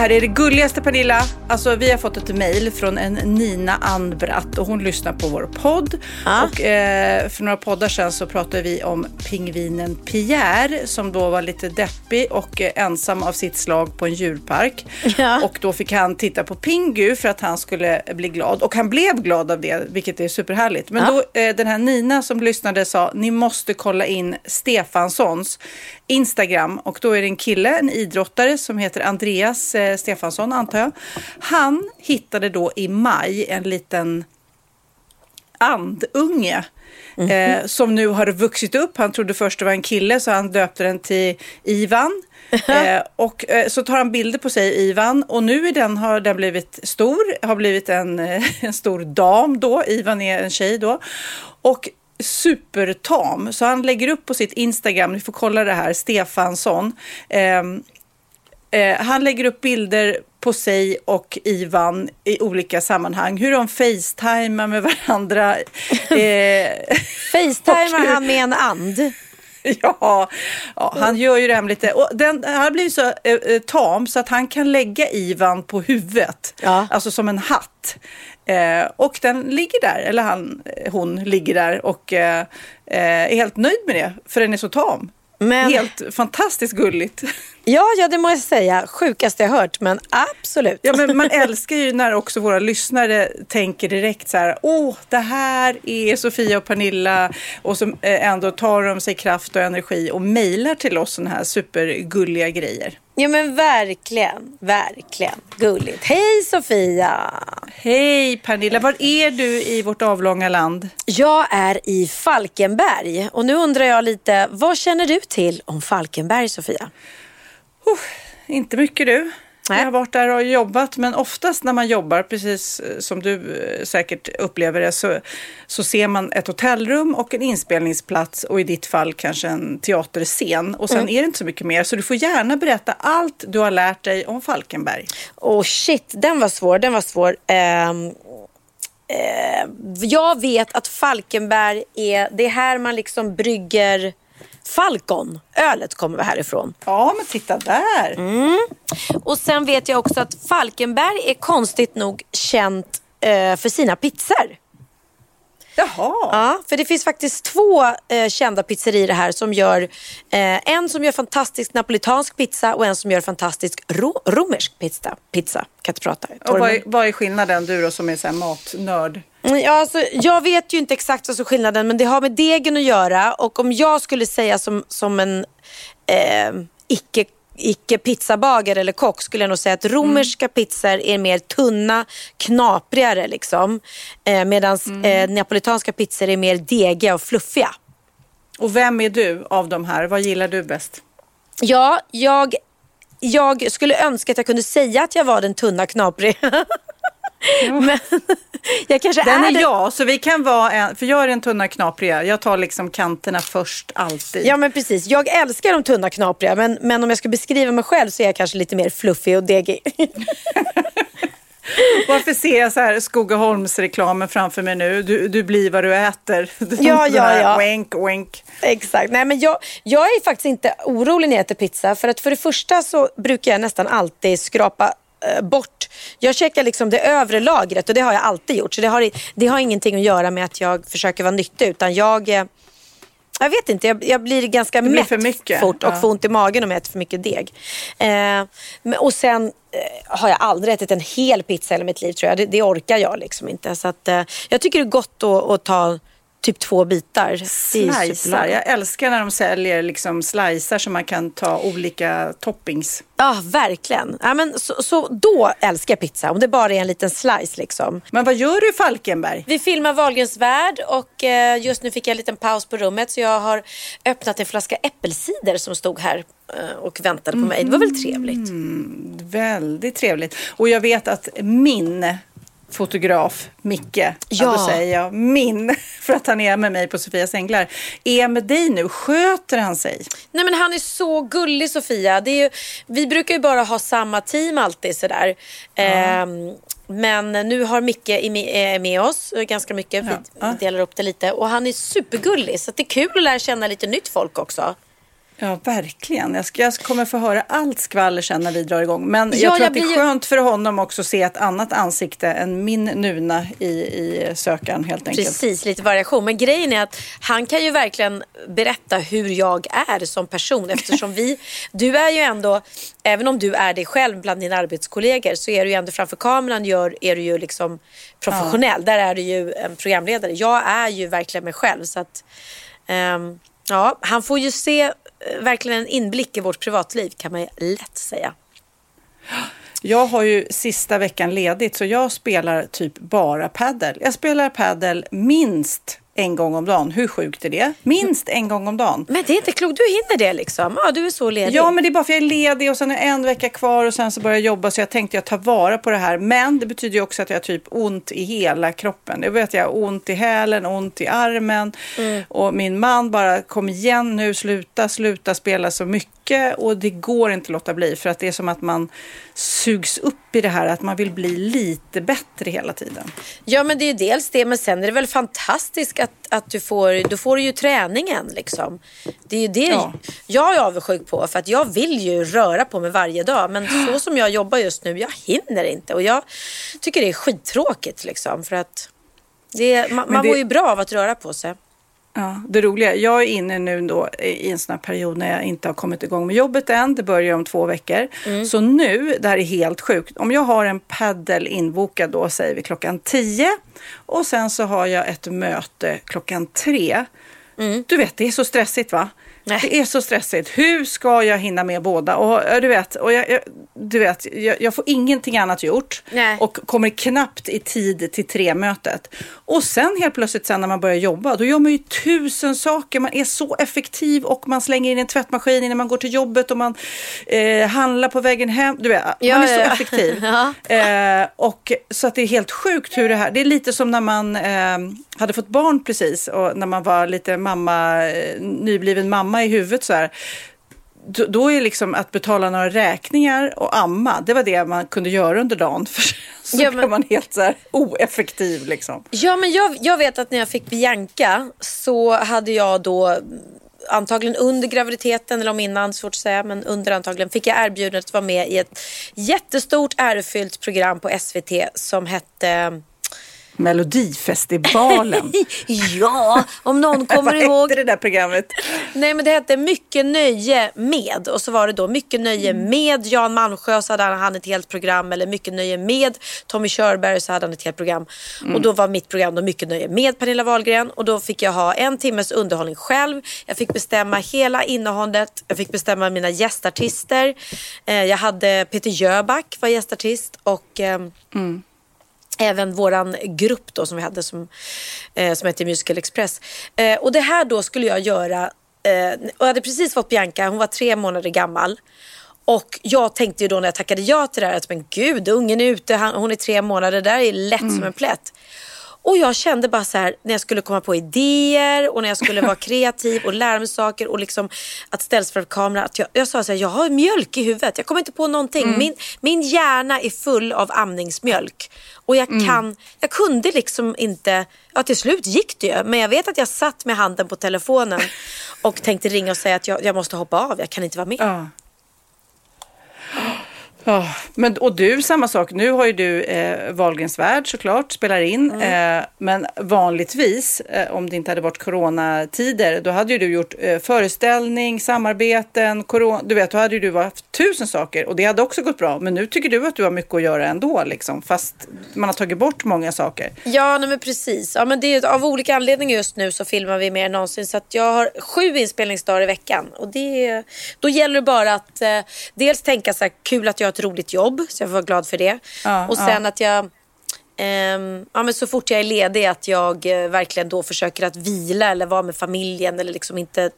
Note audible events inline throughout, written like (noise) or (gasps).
här är det gulligaste Pernilla. Alltså vi har fått ett mejl från en Nina Anbratt och hon lyssnar på vår podd. Ja. Och eh, för några poddar sedan så pratade vi om pingvinen Pierre som då var lite deppig och eh, ensam av sitt slag på en djurpark. Ja. Och då fick han titta på Pingu för att han skulle bli glad. Och han blev glad av det, vilket är superhärligt. Men Ja. då, eh, den här Nina som lyssnade sa, ni måste kolla in Stefanssons Instagram. Och då är det en kille, en idrottare som heter Andreas eh, Stefansson antar jag. Han hittade då i maj en liten andunge. Eh, som nu har vuxit upp. Han trodde först det var en kille så han döpte den till Ivan. (laughs) Eh, och eh, så tar han bilder på sig, Ivan, och nu är den, har den blivit stor, har blivit en, (laughs) en stor dam då. Ivan är en tjej då. Och supertam, så han lägger upp på sitt Instagram, ni får kolla det här, Stefansson. Eh, han lägger upp bilder på sig och Ivan i olika sammanhang. Hur de facetimar med varandra. (laughs) Eh, Facetimar (laughs) han med en and? (laughs) ja, ja, han gör ju det här med lite... Och den han har blivit så eh, eh, tam så att han kan lägga Ivan på huvudet. Ja. Alltså som en hatt. Eh, och den ligger där, eller han, hon ligger där och eh, eh, är helt nöjd med det. För den är så tam. Men- Helt fantastiskt gulligt. Ja, ja, det må jag säga. Sjukaste jag hört, men absolut. Ja, men man (laughs) älskar ju när också våra lyssnare tänker direkt så här, åh, det här är Sofia och Pernilla och så eh, ändå tar de sig kraft och energi och mejlar till oss sådana här supergulliga grejer. Ja, men verkligen, verkligen. Gulligt. Hej Sofia! Hej Pernilla, var är du i vårt avlånga land? Jag är i Falkenberg och nu undrar jag lite, vad känner du till om Falkenberg Sofia? Inte mycket du. Nej. Jag har varit där och jobbat, men oftast när man jobbar, precis eh, som du eh, säkert upplever det, så, så ser man ett hotellrum och en inspelningsplats och i ditt fall kanske en teaterscen. Och sen Mm. är det inte så mycket mer, så du får gärna berätta allt du har lärt dig om Falkenberg. Oh shit, den var svår, den var svår. Eh, jag vet att Falkenberg är, det är här man liksom brygger Falcon. Ölet kommer härifrån. Ja, men titta där! Mm. Och sen vet jag också att Falkenberg är konstigt nog känt eh, för sina pizzor. Jaha. Ja, för det finns faktiskt två eh, kända pizzerior här som gör eh, en som gör fantastisk napolitansk pizza och en som gör fantastisk ro- romersk pizza. Pizza, kan inte prata. Och vad, är, vad är skillnaden, du då som är så här matnörd? Mm, Ja, alltså, jag vet ju inte exakt vad som är skillnaden men det har med degen att göra och om jag skulle säga som, som en eh, icke icke pizzabagare eller kock skulle jag nog säga att romerska pizzor är mer tunna, knaprigare liksom. Eh, Medan eh, napolitanska pizzor är mer degiga och fluffiga. Och vem är du av de här? Vad gillar du bäst? Ja, jag, jag skulle önska att jag kunde säga att jag var den tunna, knapriga. (laughs) Men jag kanske Den är, är det. jag, så vi kan vara en, för jag är den tunna knapriga. Jag tar liksom kanterna först alltid. Ja men precis, jag älskar de tunna knapriga men, men om jag ska beskriva mig själv så är jag kanske lite mer fluffig och degig. (laughs) Varför ser jag så här Skogaholms-reklamen framför mig nu? Du, du blir vad du äter. (laughs) Ja, ja, ja. Wink, wink. Exakt, nej men jag, jag är faktiskt inte orolig när jag äter pizza för att för det första så brukar jag nästan alltid skrapa bort. Jag checkar liksom det övre lagret och det har jag alltid gjort. Så det har, det har ingenting att göra med att jag försöker vara nyttig utan jag, eh, jag vet inte, jag, jag blir ganska blir mätt fort och ja. får ont i magen om jag äter för mycket deg. Eh, och sen eh, har jag aldrig ätit en hel pizza i mitt liv tror jag. Det, det orkar jag liksom inte. Så att, eh, jag tycker det är gott att, att ta typ två bitar. Superlagom. Jag älskar när de säljer liksom slicer så man kan ta olika toppings. Ja, verkligen. Ja, men så, så då älskar jag pizza. Om det bara är en liten slice liksom. Men vad gör du i Falkenberg? Vi filmar Wahlgrens värld och eh, just nu fick jag en liten paus på rummet så jag har öppnat en flaska äppelcider som stod här eh, och väntade på mig. Det var väl trevligt? Väldigt trevligt. Och jag vet att min fotograf, Micke, ja. Ja. då säger jag min, (laughs) för att han är med mig på Sofias Änglar, är med dig nu. Sköter han sig? Nej men han är så gullig Sofia. Det är ju, vi brukar ju bara ha samma team alltid sådär. Ehm, men nu har Micke är med, oss eh, ganska mycket. Vi, Ja. Ja. delar upp det lite. Och han är supergullig så det är kul att lära känna lite nytt folk också. Ja, verkligen. Jag, ska, jag kommer få höra allt skvaller sen när vi drar igång. Men Ja, jag tror jag att det är skönt för honom också att se ett annat ansikte än min nuna i, i sökaren helt enkelt. Precis, lite variation. Men grejen är att han kan ju verkligen berätta hur jag är som person. Eftersom vi, (laughs) du är ju ändå, även om du är dig själv bland dina arbetskollegor så är du ju ändå framför kameran gör, är du ju liksom professionell. Där är du ju en programledare. Jag är ju verkligen mig själv. Så att, ehm, ja, han får ju se eh, verkligen en inblick i vårt privatliv kan man ju lätt säga. Jag har ju sista veckan ledigt så jag spelar typ bara paddel. Jag spelar paddel minst en gång om dagen. Hur sjukt är det? Minst en gång om dagen. Men det är inte klokt, du hinner det liksom. Ja, du är så ledig. Ja, men det är bara för jag är ledig och sen är en vecka kvar och sen så börjar jag jobba så jag tänkte jag tar vara på det här. Men det betyder ju också att jag har typ ont i hela kroppen. Det vet jag, ont i hälen, ont i armen och min man bara kom igen nu, sluta, sluta spela så mycket och det går inte att låta bli för att det är som att man sugs upp i det här att man vill bli lite bättre hela tiden. Ja men det är ju dels det men sen är det väl fantastiskt att, att du får, då får du ju träningen liksom. Det är ju det Ja. jag är avundsjuk på för att jag vill ju röra på mig varje dag men (gasps) så som jag jobbar just nu, jag hinner inte och jag tycker det är skittråkigt liksom för att det man, Men man det- mår ju bra av att röra på sig. Ja, det roliga, jag är inne nu då i en sån här period när jag inte har kommit igång med jobbet än. Det börjar om två veckor. Så nu, det här är helt sjukt. Om jag har en paddel inbokad då säger vi klockan 10 och sen så har jag ett möte klockan 3. Du vet, det är så stressigt va? Nej. Det är så stressigt. Hur ska jag hinna med båda? Och ja, du vet, och jag, jag, du vet jag, jag får ingenting annat gjort Nej. och kommer knappt i tid till tre-mötet. Och sen helt plötsligt sen när man börjar jobba, då gör man ju tusen saker. Man är så effektiv och man slänger in en tvättmaskin innan man går till jobbet och man eh, handlar på vägen hem. Du vet, Ja, man är så ja. effektiv. (laughs) Ja. Eh, och så att det är helt sjukt hur det här, det är lite som när man eh, hade fått barn precis och när man var lite mamma, eh, nybliven mamma i huvudet så här. Då, då är liksom att betala några räkningar och amma, det var det man kunde göra under dagen. (laughs) För så Ja, men- blev man helt så här oeffektiv liksom. Ja, men jag, jag vet att när jag fick Bianca så hade jag då mm, antagligen under graviditeten eller om innan, svårt att säga, men under antagligen fick jag erbjudandet att vara med i ett jättestort ärofyllt program på SVT som hette Melodifestivalen. (laughs) Ja, om någon kommer (laughs) Vad ihåg. hette det där programmet? Nej men det hette Mycket nöje med och så var det då Mycket nöje med Jan Malmsjö så hade han ett helt program eller Mycket nöje med Tommy Körberg så hade han ett helt program. Och då var mitt program då Mycket nöje med Pernilla Wahlgren och då fick jag ha en timmes underhållning själv. Jag fick bestämma hela innehållet, jag fick bestämma mina gästartister. Eh, jag hade Peter Jöback var gästartist och ehm, även våran grupp då som vi hade som, eh, som hette Musical Express. Eh, och det här då skulle jag göra, eh, och jag hade precis fått Bianca, hon var tre månader gammal. Och jag tänkte ju då när jag tackade ja till det här att men gud, ungen är ute, han, hon är tre månader, det där är lätt som en plätt. Och jag kände bara så här när jag skulle komma på idéer och när jag skulle vara (laughs) kreativ och lära mig saker och liksom att ställas för kamera. Att jag, jag sa så här, jag har mjölk i huvudet. Jag kommer inte på någonting. Min, min hjärna är full av amningsmjölk. Och jag, kan, jag kunde liksom inte, ja till slut gick det ju. Men jag vet att jag satt med handen på telefonen och tänkte ringa och säga att jag, jag måste hoppa av, jag kan inte vara med. Ja. Ja, men, och du, samma sak. Nu har ju du eh, Wahlgrens värld såklart, spelar in. Mm. Eh, men vanligtvis, eh, om det inte hade varit coronatider, då hade ju du gjort eh, föreställning, samarbeten, corona, du vet, då hade ju du haft tusen saker och det hade också gått bra. Men nu tycker du att du har mycket att göra ändå, liksom, fast man har tagit bort många saker. Ja, nej, men precis. Ja, men det är, av olika anledningar just nu så filmar vi mer än någonsin. Så att jag har sju inspelningsdagar i veckan. Och det, då gäller det bara att eh, dels tänka så här, kul att jag ett roligt jobb, så jag får vara glad för det. Ja, och sen att jag ehm, ja, men så fort jag är ledig att jag eh, verkligen då försöker att vila eller vara med familjen eller liksom inte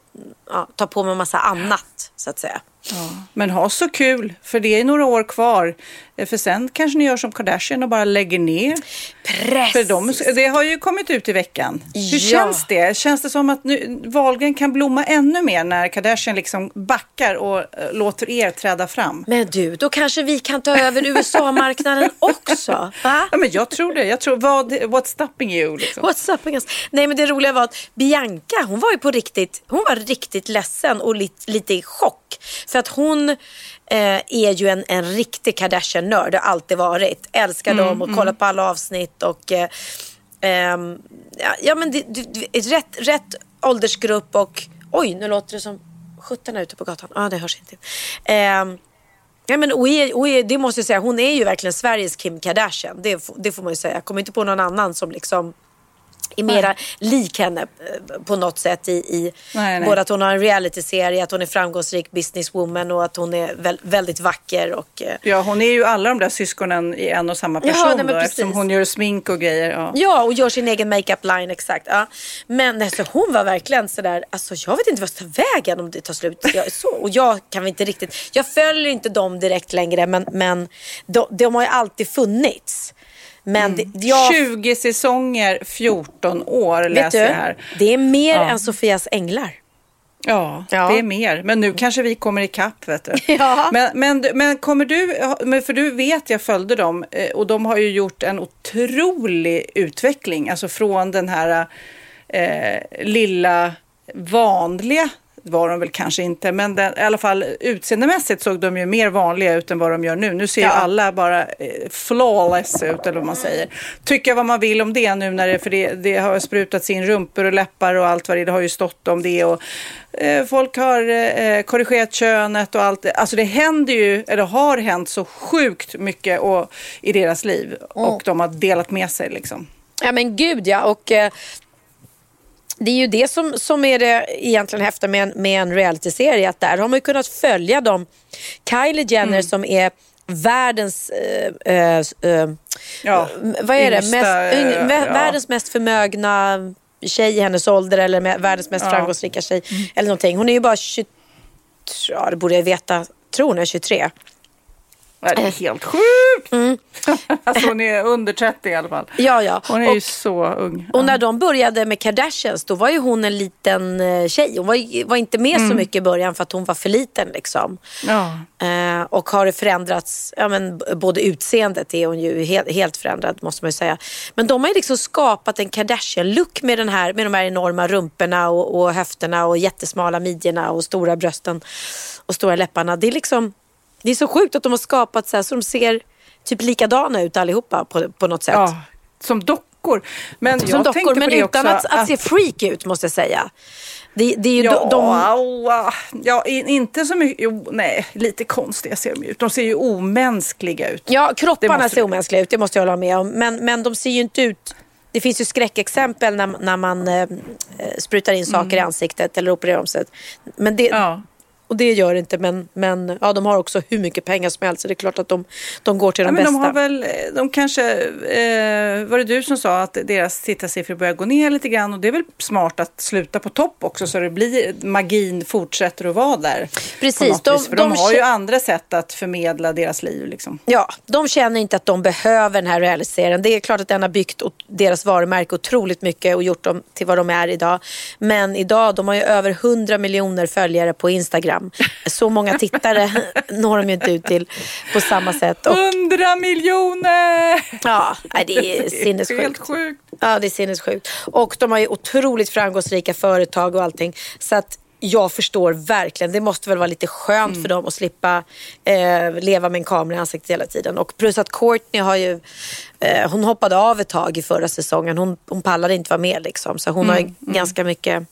ja, ta på mig massa annat så att säga. Ja. Men ha så kul, för det är några år kvar. Eh, För sen kanske ni gör som Kardashian och bara lägger ner. Precis. För de, det har ju kommit ut i veckan. Hur Ja. känns det? Känns det som att nu, Wahlgren kan blomma ännu mer när Kardashian liksom backar och eh, låter er träda fram? Men du, då kanske vi kan ta över USA-marknaden (laughs) också. Va? Ja, men jag tror det. Jag tror, vad, what's stopping you? Liksom? What's up against? Nej men det roliga var att Bianca hon var ju på riktigt, hon var riktigt ledsen och lite, lite i chock. För att hon eh, är ju en, en riktig Kardashian-nörd, har alltid varit. Älskar dem och kollar på alla avsnitt och eh, ehm, ja, men det, det, rätt, rätt åldersgrupp och oj nu låter det som sjutton ute på gatan. Ja ah, det hörs inte. Ehm, Ja, men och är, och är, det måste jag säga, hon är ju verkligen Sveriges Kim Kardashian. Det, det får man ju säga. Jag kommer inte på någon annan som liksom är mera lik henne eh, på något sätt i, i Nej, nej. både att hon har en realityserie, att hon är framgångsrik businesswoman och att hon är väl, väldigt vacker. Och, eh, Ja, hon är ju alla de där syskonen i en och samma Ja, person nej, men då, eftersom hon gör smink och grejer. Ja. Ja, och gör sin egen makeup line exakt. Ja. Men alltså, hon var verkligen sådär, alltså, jag vet inte vad jag ska ta vägen om det tar slut. Jag, så, och jag kan inte riktigt, jag följer inte dem direkt längre men, men de, de har ju alltid funnits. Men det, jag, 20 säsonger, 14 år vet läser du, jag här. det är mer Ja. än Sofias änglar. Ja, Ja. det är mer. Men nu kanske vi kommer ikapp, vet du. (laughs) Ja. Men, men, men kommer du, för du vet, jag följde dem eh, och de har ju gjort en otrolig utveckling. Alltså från den här eh, lilla vanliga var de väl kanske inte, men den, i alla fall utseendemässigt såg de ju mer vanliga ut än vad de gör nu. Nu ser ju Ja. alla bara eh, flawless ut, eller vad man säger. Tycka vad man vill om det nu, när det, för det, det har sprutats in rumpor och läppar och allt vad det. Det har ju stått om det. Och, eh, folk har eh, korrigerat könet och allt. Alltså det händer ju, eller har hänt så sjukt mycket och, i deras liv. Och de har delat med sig liksom. Ja men gud ja. Och, eh, det är ju det som, som är det egentligen häftiga med en, med en realityserie. Att där har man ju kunnat följa dem. Kylie Jenner Mm. som är världens eh, eh, eh, Ja, vad är det? yngsta, mest, yng, eh, ja. Världens mest förmögna tjej i hennes ålder eller med, världens mest Ja. Mm. framgångsrika tjej. Eller någonting. Hon är ju bara 20, ja det borde jag veta, tror hon är 23. Det är helt sjukt! (laughs) alltså hon är under 30 i alla fall. Ja, ja. Hon är ju Och- så ung. Och när de började med Kardashians då var ju hon en liten eh, tjej. Hon var, var inte med Mm. så mycket i början för att hon var för liten. Liksom. Ja. Eh, och har det förändrats, ja, men, både utseendet är hon ju helt, helt förändrad måste man ju säga. Men de har ju liksom skapat en Kardashian-look med, den här, med de här enorma rumporna och, och höfterna och jättesmala midjorna och stora brösten och stora läpparna. Det är liksom, det är så sjukt att de har skapat så här så de ser typ likadana ut allihopa på, på något sätt. ja, som dockor. Men Som jag dockor, men utan också, att, att se freak ut måste jag säga. Det, det är ju Ja, de, ja, inte så mycket. Jo, nej, lite konstiga ser de ut. De ser ju omänskliga ut. ja, kropparna måste ser omänskliga ut, det måste jag hålla med om. Men, men de ser ju inte ut... Det finns ju skräckexempel när, när man eh, eh, sprutar in saker i ansiktet eller opererar om sig. Men det, Mm. Ja. Och det gör det inte, men, men ja, de har också hur mycket pengar som helst. Så det är klart att de, de går till Ja, de men bästa. de har väl, de kanske, eh, var det du som sa att deras tittarsiffror börjar gå ner lite grann och det är väl smart att sluta på topp också så det blir, magin fortsätter att vara där. Precis, de- vis. För de de, har ju andra sätt att förmedla deras liv liksom. Ja, de känner inte att de behöver den här realiserien. Det är klart att den har byggt deras varumärke otroligt mycket och gjort dem till vad de är idag. Men idag, de har ju över 100 miljoner följare på Instagram. Så många tittare (laughs) når de ju inte ut till på samma sätt. Och, miljoner! ja, (laughs) det är Helt sinnessjukt. sjukt. Ja, det är sinnessjukt. Och de har ju otroligt framgångsrika företag och allting. Så att jag förstår verkligen, det måste väl vara lite skönt Mm. för dem att slippa eh, leva med en kamera i ansiktet hela tiden. Och plus att Courtney har ju, eh, hon hoppade av ett tag i förra säsongen. Hon, hon pallade inte vara med liksom. Så hon har Mm, ju ganska mycket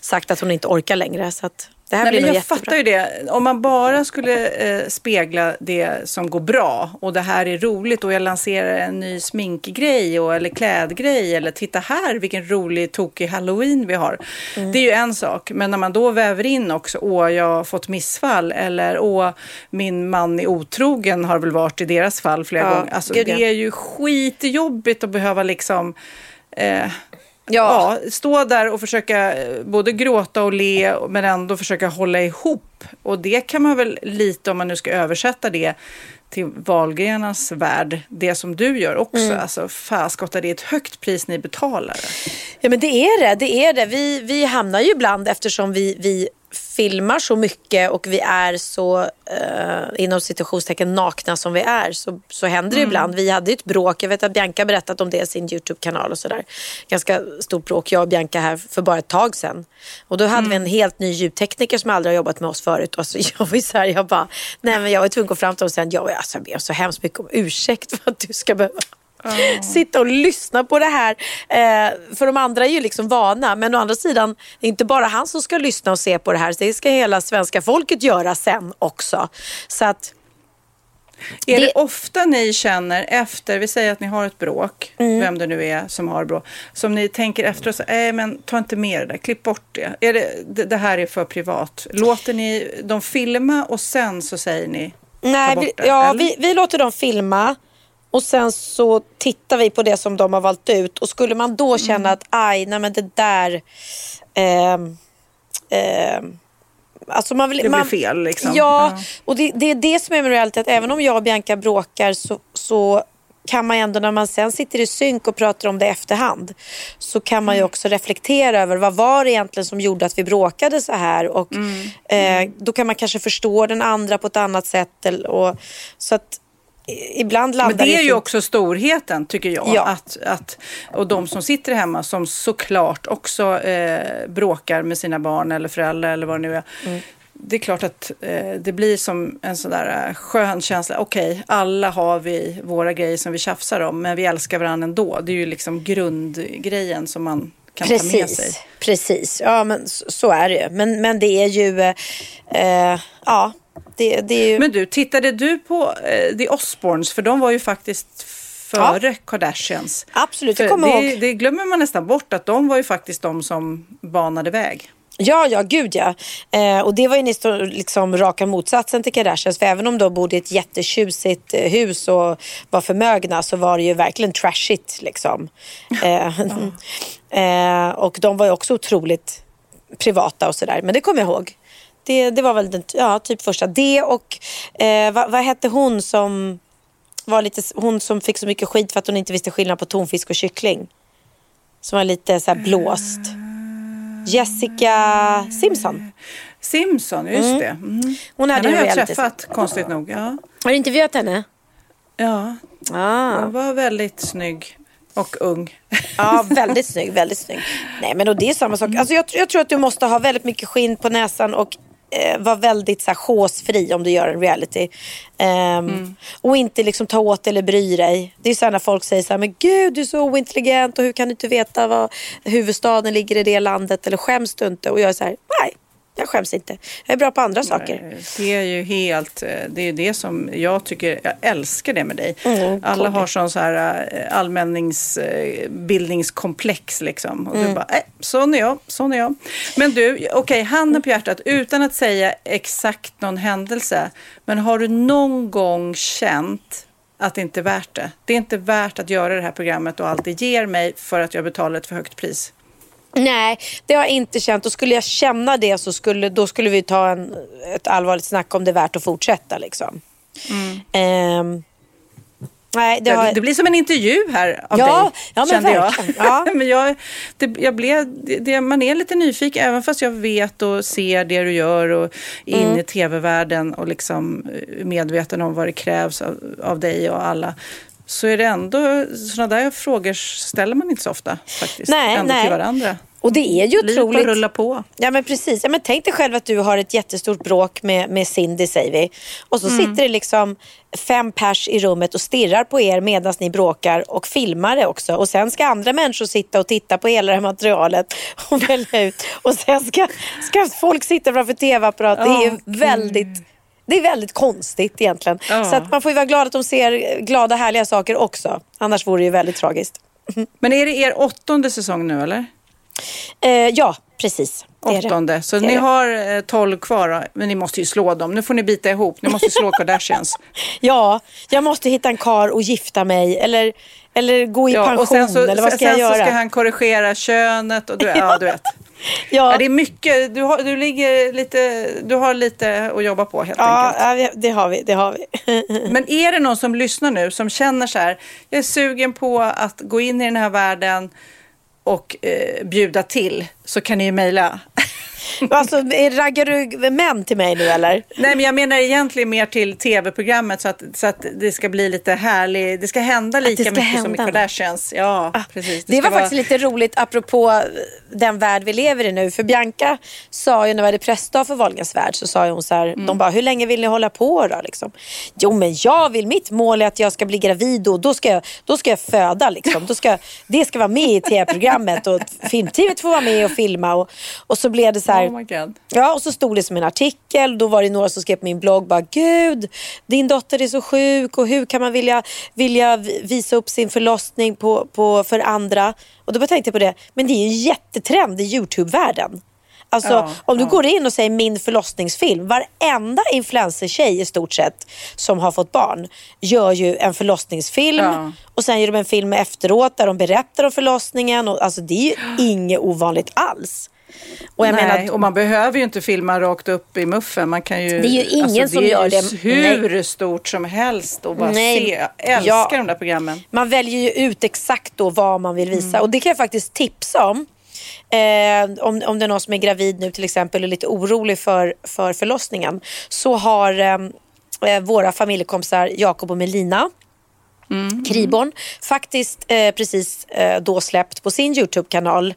sagt att hon inte orkar längre. Så att det här Nej, blir men jag jättebra. fattar ju det. Om man bara skulle eh, spegla det som går bra och det här är roligt och jag lanserar en ny sminkgrej och, eller klädgrej eller titta här vilken rolig tokig halloween vi har. Mm. Det är ju en sak. Men när man då väver in också, åh jag har fått missfall eller åh min man är otrogen har väl varit i deras fall flera Ja, gånger. Alltså, gud, det är ju skitjobbigt att behöva liksom eh, Ja. ja, stå där och försöka eh, både gråta och le men ändå försöka hålla ihop. Och det kan man väl lite, om man nu ska översätta det till Wahlgrenarnas värld, det som du gör också. Mm. Alltså faskotta, det är ett högt pris ni betalar. Ja men det är det. det, är det. Vi, vi hamnar ju ibland eftersom vi, vi filmar så mycket och vi är så eh, inom situationstecken nakna som vi är så, så händer det ibland. Vi hade ett bråk, jag vet att Bianca berättat om det i sin YouTube-kanal och sådär. Ganska stort bråk, jag och Bianca här för bara ett tag sedan. Och då hade vi en helt ny ljudtekniker som aldrig har jobbat med oss förut. Och så (laughs) jag var så här, jag bara, nej men jag var tvungen att gå fram till honom och säga, jag, alltså, jag ber så hemskt mycket om ursäkt för att du ska behöva sitta och lyssna på det här. Eh, för de andra är ju liksom vana. Men å andra sidan, det är inte bara han som ska lyssna och se på det här. Det ska hela svenska folket göra sen också. Så att, Är det... Det- ofta ni känner efter, vi säger att ni har ett bråk, Mm. vem det nu är som har bråk, som ni tänker efter och säger, nej men ta inte med det där, klipp bort det. Är det, det. Här är för privat. Låter ni dem filma och sen så säger ni, nej, ta bort vi, det? ja, eller? vi, vi låter dem filma. Och sen så tittar vi på det som de har valt ut. Och skulle man då känna Mm. att aj, nej men det där... ehm, ehm, alltså man vill, Det blir man, fel, liksom. Ja, Ja. och det, det är det som är med reality. Att även om jag och Bianca bråkar så, så kan man ändå när man sen sitter i synk och pratar om det i efterhand så kan man ju också reflektera över vad var det egentligen som gjorde att vi bråkade så här och eh, då kan man kanske förstå den andra på ett annat sätt. Och, så att ibland landar Men det är ju också storheten, tycker jag. Ja. Att, att, och de som sitter hemma som såklart också eh, bråkar med sina barn eller föräldrar eller vad det nu är. Mm. Det är klart att eh, det blir som en sån där eh, skön känsla. Okej, alla har vi våra grejer som vi tjafsar om, men vi älskar varandra ändå. Det är ju liksom grundgrejen som man kan ta med sig. Precis, precis. Ja, men så, så är det ju. Men, men det är ju... Eh, ja, det, det ju... Men du, tittade du på eh, The Osbournes? För de var ju faktiskt före Kardashians. Absolut, jag kommer det, ihåg. det glömmer man nästan bort att de var ju faktiskt de som banade väg. Ja, ja, gud ja. Eh, och det var ju nästan liksom raka motsatsen till Kardashians. För även om de bodde i ett jättetjusigt eh, hus och var förmögna så var det ju verkligen trashigt liksom. (laughs) Eh, (laughs) eh, och de var ju också otroligt privata och sådär. Men det kommer jag ihåg. Det, det var väl den, ja, typ första. Det och eh, vad, vad hette hon som var lite, hon som fick så mycket skit för att hon inte visste skillnad på tonfisk och kyckling. Som var lite så här blåst. Jessica Simpson. Simpson, just det. Mm. Hon hade Henne har jag träffat, konstigt nog. Ja. Har du intervjuat henne? ja, Ah. hon var väldigt snygg och ung. Ja, väldigt snygg, väldigt snygg. Nej, men och det är samma sak. Alltså, jag, jag tror att du måste ha väldigt mycket skinn på näsan och eh, vara väldigt så här, håsfri om du gör en reality. Ehm, Och inte liksom ta åt eller bry dig. Det är så här när folk säger så här, men gud du är så ointelligent och hur kan du inte veta vad huvudstaden ligger i det landet eller skäms du inte? Och jag är så här, nej. Jag skäms inte. Jag är bra på andra saker. Det är ju helt, eh, det är det som jag tycker, jag älskar det med dig. Mm, Alla har sån så här eh, allmänningsbildningskomplex liksom. Och Mm. du bara, nej, sån är jag, sån är jag. Men du, okej, handen på hjärtat, utan att säga exakt någon händelse. Men har du någon gång känt att det inte är värt det? Det är inte värt att göra det här programmet och allt det ger mig för att jag betalar ett för högt pris. Nej, det har jag inte känt. Och skulle jag känna det så skulle, då skulle vi ta en, ett allvarligt snack om det är värt att fortsätta. Liksom. Ehm, nej, det har... Det, blir som en intervju här av Ja, dig, ja, men kände jag. Ja. (laughs) men jag, det, jag blev, det, man är lite nyfiken, även fast jag vet och ser det du gör och är Mm. inne i tv-världen och liksom är medveten om vad det krävs av, av dig och alla. Så är det ändå, sådana där frågor ställer man inte så ofta faktiskt. Nej, ändå nej. till varandra. Och det är ju Livet otroligt. rullar på. Ja men precis. Ja, men tänk dig själv att du har ett jättestort bråk med, med Cindy säger vi. Och så sitter det liksom fem pers i rummet och stirrar på er medan ni bråkar och filmar det också. Och sen ska andra människor sitta och titta på hela det här materialet och välja ut. Och sen ska, ska folk sitta framför tv-apparat. Det är ju väldigt det är väldigt konstigt egentligen. Ja. Så att man får ju vara glad att de ser glada härliga saker också. Annars vore det ju väldigt tragiskt. Men är det er åttonde säsong nu eller? Eh, ja, precis. Åttonde. Så ni har eh, tolv kvar, men ni måste ju slå dem. Nu får ni bita ihop. Ni måste slå (laughs) Kardashians. Ja, jag måste hitta en kar och gifta mig eller, eller gå i pension och sen så, eller vad ska sen jag göra? så ska han korrigera könet och du, ja, du vet. (laughs) (laughs) ja, det är mycket. Du har, du ligger lite, du har lite att jobba på helt ja, enkelt. ja, det har vi. Det har vi. (laughs) Men är det någon som lyssnar nu som känner så här, jag är sugen på att gå in i den här världen och eh, bjuda till så kan ni ju mejla. (laughs) alltså, raggar du män till mig nu eller? Nej, men jag menar egentligen mer till tv-programmet så att, så att det ska bli lite härligt. Det ska hända lika ska mycket som i hända. Kardashians. Ja, precis. Det, ska var vara- faktiskt lite roligt apropå den värld vi lever i nu. För Bianca sa ju när vi hade pressdag för Wahlgrens värld så sa hon så här, Mm. de bara hur länge vill ni hålla på då? Liksom. Jo men jag vill, mitt mål är att jag ska bli gravid och då ska jag, då ska jag föda liksom. Då ska, det ska vara med i tv-programmet och filmteamet får vara med och filma och, och så blev det så här, Oh. Ja, och så stod det som en artikel. Då var det några som skrev på min blogg bara Gud, din dotter är så sjuk och hur kan man vilja, vilja visa upp sin förlossning på, på, för andra? Och då bara tänkte jag på det, men det är ju en jättetrend i Youtube-världen. Alltså Ja, om du ja. går in och säger min förlossningsfilm, varenda influencer-tjej i stort sett som har fått barn gör ju en förlossningsfilm Ja. och sen gör de en film efteråt där de berättar om förlossningen. Och, alltså det är ju (gasps) inget ovanligt alls. Och jag Nej, menar, och man behöver ju inte filma rakt upp i muffen. Man kan ju, Det är ju ingen som det är gör det. hur stort som helst och bara Nej. se. Jag älskar Ja. de där programmen. Man väljer ju ut exakt då vad man vill visa. Och det kan jag faktiskt tipsa om. Eh, om. Om det är någon som är gravid nu till exempel och lite orolig för, för förlossningen. Så har eh, våra familjekompisar Jakob och Melina Kriborn faktiskt eh, precis eh, då släppt på sin Youtube-kanal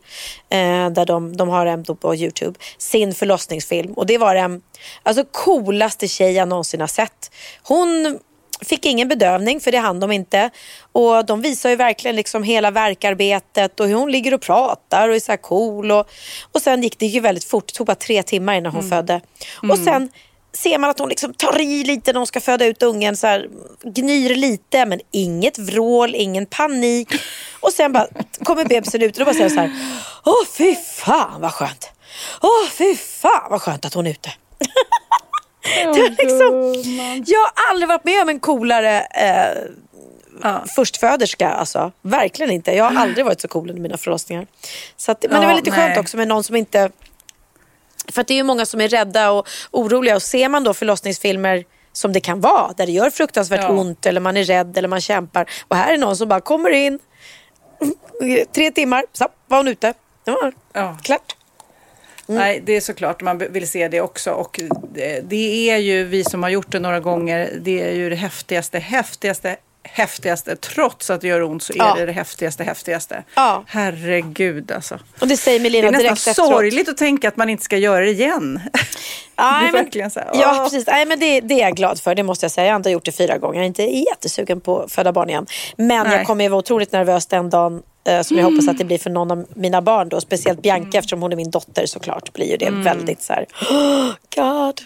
eh, där de, de har en på Youtube sin förlossningsfilm. Och det var den alltså, coolaste tjej jag någonsin har sett. Hon fick ingen bedövning för det hann de inte. Och de visar ju verkligen liksom hela verkarbetet och hur hon ligger och pratar och är så här cool och, och sen gick det ju väldigt fort, det tog bara tre timmar innan hon födde. Och sen ser man att hon liksom tar i lite när hon ska föda ut ungen. Så här, gnyr lite men inget vrål, ingen panik. Och sen bara kommer bebisen ut och då bara säger så här. Åh fy fan vad skönt. Åh fy fan vad skönt att hon är ute. det är liksom, jag har aldrig varit med om en coolare eh, Ja. förstföderska. Alltså. Verkligen inte. Jag har aldrig varit så cool under mina förlossningar. Så att, men det var Ja, lite nej. skönt också med någon som inte för att det är ju många som är rädda och oroliga och ser man då förlossningsfilmer som det kan vara, där det gör fruktansvärt Ja. ont eller man är rädd eller man kämpar. Och här är någon som bara kommer in, (laughs) tre timmar, så var hon ute. Det var Ja. klart. Nej, det är såklart man vill se det också. Och det, det är ju vi som har gjort det några gånger. Det är ju det häftigaste, häftigaste, häftigaste. Trots att det gör ont så är Ja. det det häftigaste, häftigaste. Ja. Herregud alltså. Och det säger Det Melina är nästan direkt efteråt. sorgligt att tänka att man inte ska göra det igen. Nej, (laughs) det är men- verkligen så här, Ja, precis. Nej, men det, det är jag glad för, det måste jag säga. Jag har inte gjort det fyra gånger. Jag är inte jättesugen på att föda barn igen. Men Nej. jag kommer ju vara otroligt nervös den dagen eh, som jag hoppas att det blir för någon av mina barn då. Speciellt Bianca eftersom hon är min dotter såklart. Blir ju det väldigt så här, oh, (gasps) God.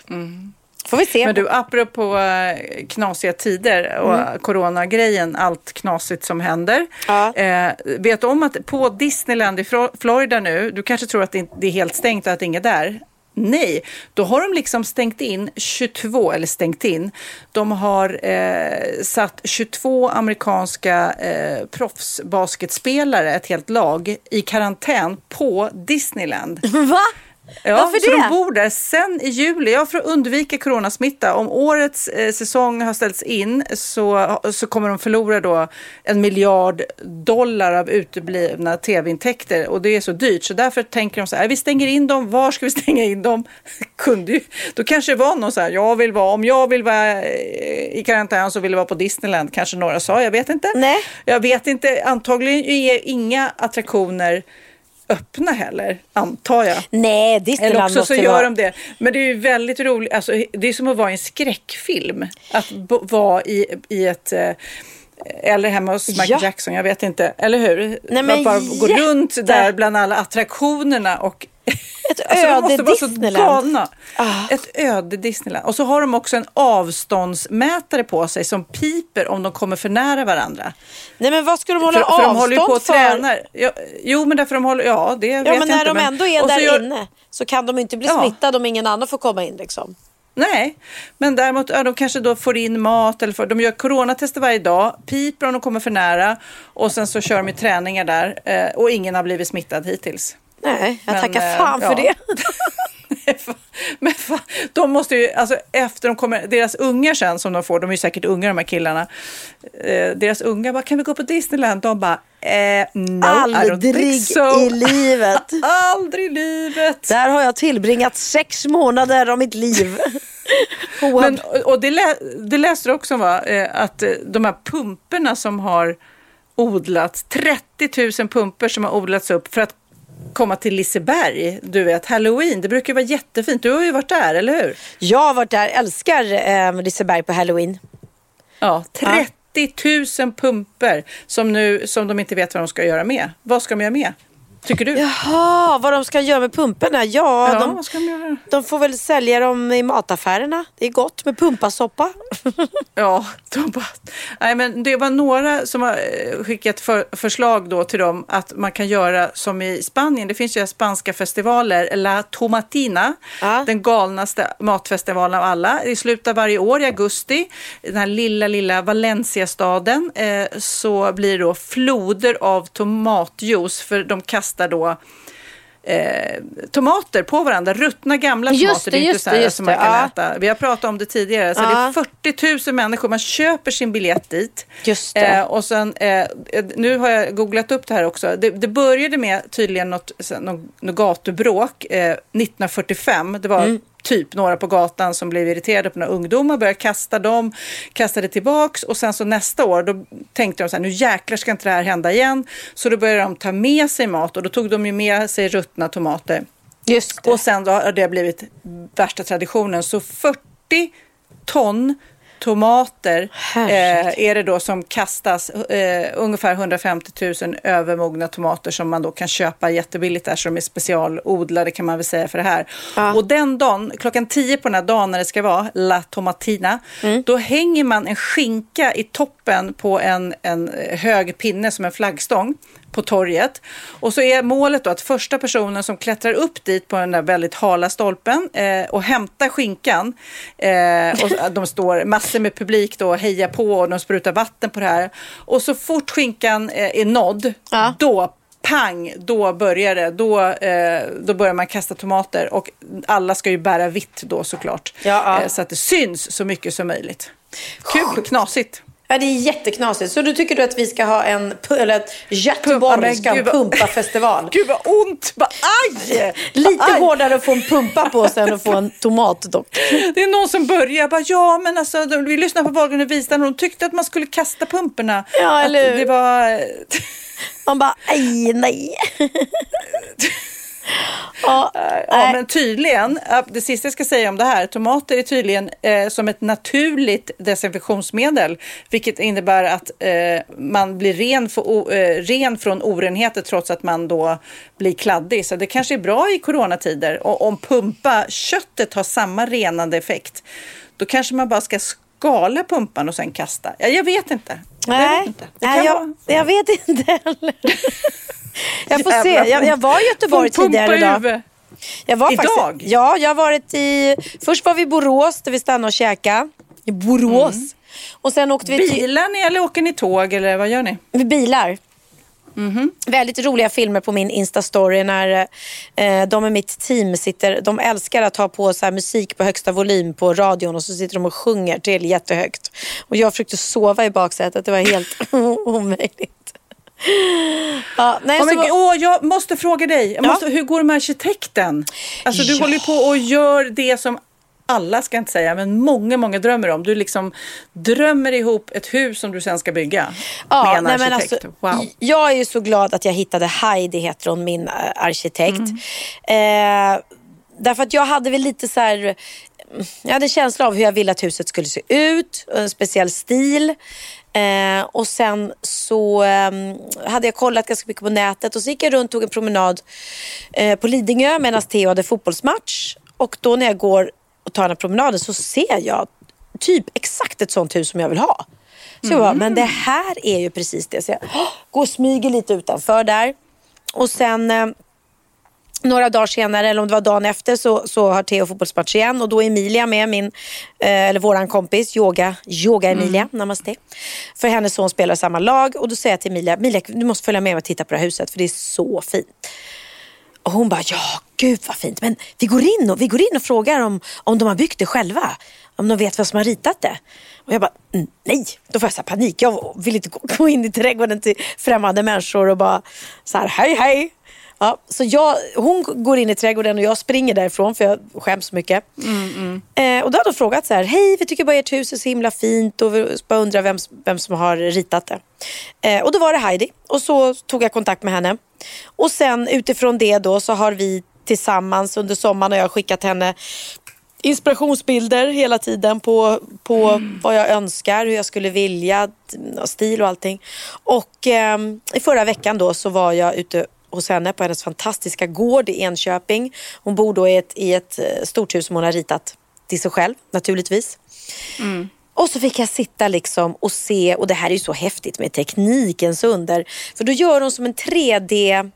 Får vi se. Men du, apropå eh, knasiga tider och coronagrejen, allt knasigt som händer. Ja. Eh, vet om att på Disneyland i Florida nu, du kanske tror att det är helt stängt och att ingen är där. Nej, då har de liksom stängt in 22, eller stängt in, de har eh, satt 22 amerikanska eh, proffsbasketspelare, ett helt lag, i karantän på Disneyland. Va? Ja, Varför så det? de bor där sen i juli, ja, för att undvika coronasmitta. Om årets eh, säsong har ställts in så, så kommer de förlora då en miljard dollar av uteblivna tv-intäkter och det är så dyrt. Så därför tänker de så här, vi stänger in dem, var ska vi (laughs) stänga in dem? Kunde ju, då kanske det var någon så här, jag vill vara, om jag vill vara eh, i karantän så vill jag vara på Disneyland, kanske några sa, jag vet inte. Nej. Jag vet inte, antagligen är inga attraktioner öppna heller, antar jag. Nej, Eller Disneyland också måste så gör vara... de det. Men det är ju väldigt roligt. Alltså, det är som att vara i en skräckfilm. Att vara i, i ett... eh, Eller hemma hos Michael Ja. Jackson, jag vet inte. Eller hur? Nej, men bara gå jätte- runt där bland alla attraktionerna och... Ett (laughs) Alltså, de öde måste vara så galna. Ah. Ett öde Disneyland. Och så har de också en avståndsmätare på sig som piper om de kommer för nära varandra. Nej men vad ska de hålla För, för avstånd de håller ju på och för? tränar. Ja, jo, men därför de håller... Ja, det vet Ja jag men när inte. de ändå är där gör- inne så kan de inte bli Ja. smittade om ingen annan får komma in liksom. Nej, men däremot ja, de kanske då får in mat eller får, de gör coronatester varje dag, piper om de kommer för nära och sen så kör de i träningar där eh, och ingen har blivit smittad hittills. Nej, jag Men, tackar eh, fan för ja. det. (laughs) men fan, de måste ju, alltså efter de kommer, deras ungar sen som de får, de är ju säkert unga de här killarna, eh, deras unga bara, kan vi gå på Disneyland? De bara, eh, no, Aldrig so. i livet. (laughs) Aldrig i livet. Där har jag tillbringat sex månader av mitt liv. (laughs) Men, och det, lä, det läste du också va? Eh, att eh, de här pumperna som har odlats, 30 000 pumper som har odlats upp för att komma till Liseberg, du vet, halloween, det brukar ju vara jättefint. Du har ju varit där, eller hur? Jag har varit där, älskar eh, Liseberg på halloween. Ja, 30 000 pumper som, nu, som de inte vet vad de ska göra med. Vad ska de göra med? Tycker du? Jaha, vad de ska göra med pumporna? Ja, Ja, de, de de får väl sälja dem i mataffärerna. Det är gott med pumpasoppa. (laughs) Ja, de bara, nej, men det var några som har eh, skickat för, förslag då till dem att man kan göra som i Spanien. Det finns ju spanska festivaler, La Tomatina, Ja. den galnaste matfestivalen av alla. I slutet av varje år i augusti, i den här lilla, lilla Valencia-staden, eh, så blir det då floder av tomatjuice för de kastar då Eh, tomater på varandra, ruttna gamla Just tomater. det, är inte så här det, som man det, kan ja. äta. Vi har pratat om det tidigare. Så Ja. det är 40 000 människor, man köper sin biljett dit. Just det. Eh, och sen, eh, nu har jag googlat upp det här också. Det, det började med tydligen något, något, något gatubråk eh, 1945. Det var Mm. Typ några på gatan som blev irriterade på några ungdomar, började kasta dem, kastade tillbaks och sen så nästa år då tänkte de så här, nu jäklar ska inte det här hända igen. Så då började de ta med sig mat och då tog de ju med sig ruttna tomater. Just det. Och sen då har det blivit värsta traditionen. Så 40 ton tomater eh, är det då som kastas. Eh, ungefär 150 000 övermogna tomater som man då kan köpa jättebilligt där. De är specialodlade kan man väl säga för det här. Ja. Och den dagen, klockan 10 på den här dagen när det ska vara, La Tomatina, Mm. då hänger man en skinka i toppen på en, en hög pinne som en flaggstång på torget. Och så är målet då att första personen som klättrar upp dit på den där väldigt hala stolpen eh, och hämtar skinkan eh, och de står massor med publik då och hejar på och de sprutar vatten på det här. Och så fort skinkan eh, är nådd, Ja. då pang, då börjar det. Då, eh, då börjar man kasta tomater och alla ska ju bära vitt då såklart. Ja, ja. Eh, så att det syns så mycket som möjligt. Kul, knasigt. Ja, det är jätteknasigt. Så du tycker du att vi ska ha en, eller att Göteborg men ska ha en gud vad- pumpafestival? (laughs) Gud vad ont! Bara, aj! Lite aj! hårdare att få en pumpa på sig än att få en (laughs) tomat dock. Det är någon som börjar bara, ja men alltså vi lyssnade på Wahlgren och Wistam och de tyckte att man skulle kasta pumporna. Ja, eller hur? Det var... Man bara, aj nej. (laughs) ja, Ja, nej. men tydligen, ja, det sista jag ska säga om det här, tomater är tydligen eh, som ett naturligt desinfektionsmedel, vilket innebär att eh, man blir ren, för, o, eh, ren från orenheter trots att man då blir kladdig. Så det kanske är bra i coronatider. Och om pumpa köttet har samma renande effekt, då kanske man bara ska skala pumpan och sen kasta. Ja, jag vet inte. Jag Nej, vet inte. Nej jag, jag vet inte heller. (laughs) Jag får se. Jag, jag var i Göteborg pumpa tidigare idag. Jag var Idag? Faktiskt, ja, jag har varit i... Först var vi i Borås där vi stannade och käkade. I Borås. Mm. Och sen åkte vi till... Bilar ni eller åker ni tåg eller vad gör ni? Med bilar. Mhm. Väldigt roliga filmer på min Insta-story när eh, de i mitt team sitter, de älskar att ha på så här musik på högsta volym på radion och så sitter de och sjunger till jättehögt. Och jag försökte sova i baksätet, det var helt (laughs) omöjligt. Ja, nej, Ja, så åh, jag måste fråga dig, jag Ja. måste, hur går det med arkitekten? Alltså du Ja. håller på och gör det som alla ska jag inte säga, men många, många drömmer om. Du liksom drömmer ihop ett hus som du sen ska bygga Ja, med en nej, arkitekt. alltså, wow. Jag är ju så glad att jag hittade Heidi, heter hon, min äh, arkitekt. Mm. Eh, därför att jag hade väl lite så här, mm, jag hade en känsla av hur jag ville att huset skulle se ut, en speciell stil. Eh, och sen så eh, hade jag kollat ganska mycket på nätet och så gick jag runt och tog en promenad eh, på Lidingö medan Theo hade fotbollsmatch. Och då när jag går och tar den här promenaden så ser jag typ exakt ett sånt hus som jag vill ha. Så jag bara, men det här är ju precis det. Så jag går och smyger lite utanför där. Och sen eh, några dagar senare, eller om det var dagen efter, så, så har Theo fotbollsmatch igen. Och då är Emilia med, min, eh, eller våran kompis, yoga, yoga Emilia, namaste. För hennes son spelar samma lag. Och då säger jag till Emilia, Emilia du måste följa med mig och titta på det här huset, för det är så fint. Och hon bara, ja gud vad fint. Men vi går in och, vi går in och frågar om, om de har byggt det själva. Om de vet vem som har ritat det. Och jag bara, "Mm, nej. Då får jag så panik. Jag vill inte gå- gå in i trädgården till främmande människor och bara så här, hej hej. Ja, så jag, hon går in i trädgården och jag springer därifrån för jag skäms så mycket. Eh, och då hade de frågat så här, hej vi tycker bara ert hus är så himla fint och vi bara undrar vem, vem som har ritat det. Eh, och då var det Heidi och så tog jag kontakt med henne. Och sen utifrån det då så har vi tillsammans under sommaren och jag har skickat henne inspirationsbilder hela tiden på, på vad jag önskar, hur jag skulle vilja, stil och allting. Och ehm, i förra veckan då så var jag ute hos henne på hennes fantastiska gård i Enköping. Hon bor då i ett, i ett eh, stort hus som hon har ritat till sig själv naturligtvis. Och så fick jag sitta liksom och se, och det här är ju så häftigt med teknikens under. För då gör hon som en 3D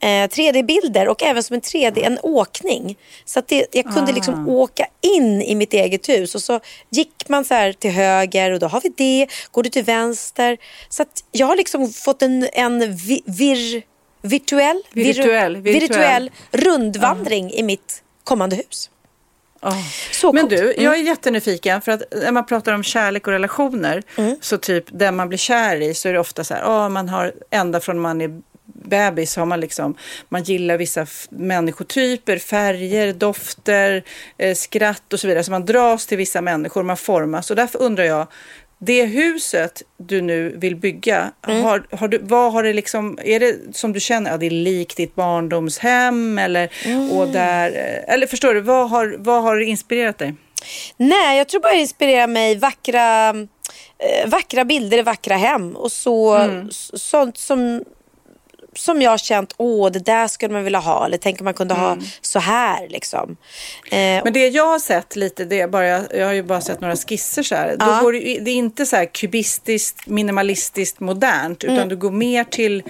eh, 3D-bilder och även som en 3D, en åkning. Så att det, jag kunde liksom åka in i mitt eget hus och så gick man så här till höger och då har vi det, går du till vänster. Så att jag har liksom fått en, en vi, vir, virtuell, Virtuell, virtuell. virtuell rundvandring i mitt kommande hus. Så Men du, jag är jättenyfiken för att när man pratar om kärlek och relationer Mm. så typ den man blir kär i så är det ofta så här, ja man har ända från man är bebis har man liksom, man gillar vissa människotyper, färger, dofter, eh, skratt och så vidare. Så man dras till vissa människor, man formas och därför undrar jag, det huset du nu vill bygga, Mm. har, har du, vad har det liksom, är det som du känner, ja, det är likt ditt barndomshem eller, Mm. och där, eh, eller förstår du, vad har, vad har inspirerat dig? Nej, jag tror bara det inspirerar mig vackra, eh, vackra bilder i vackra hem och så, s- sånt som, som jag har känt, åh det där skulle man vilja ha eller tänk om man kunde ha så här liksom. Eh, Men det jag har sett lite, det är bara, jag har ju bara sett några skisser så här. Då Ja. går det, det är inte så här kubistiskt, minimalistiskt, modernt, Mm. utan du går mer till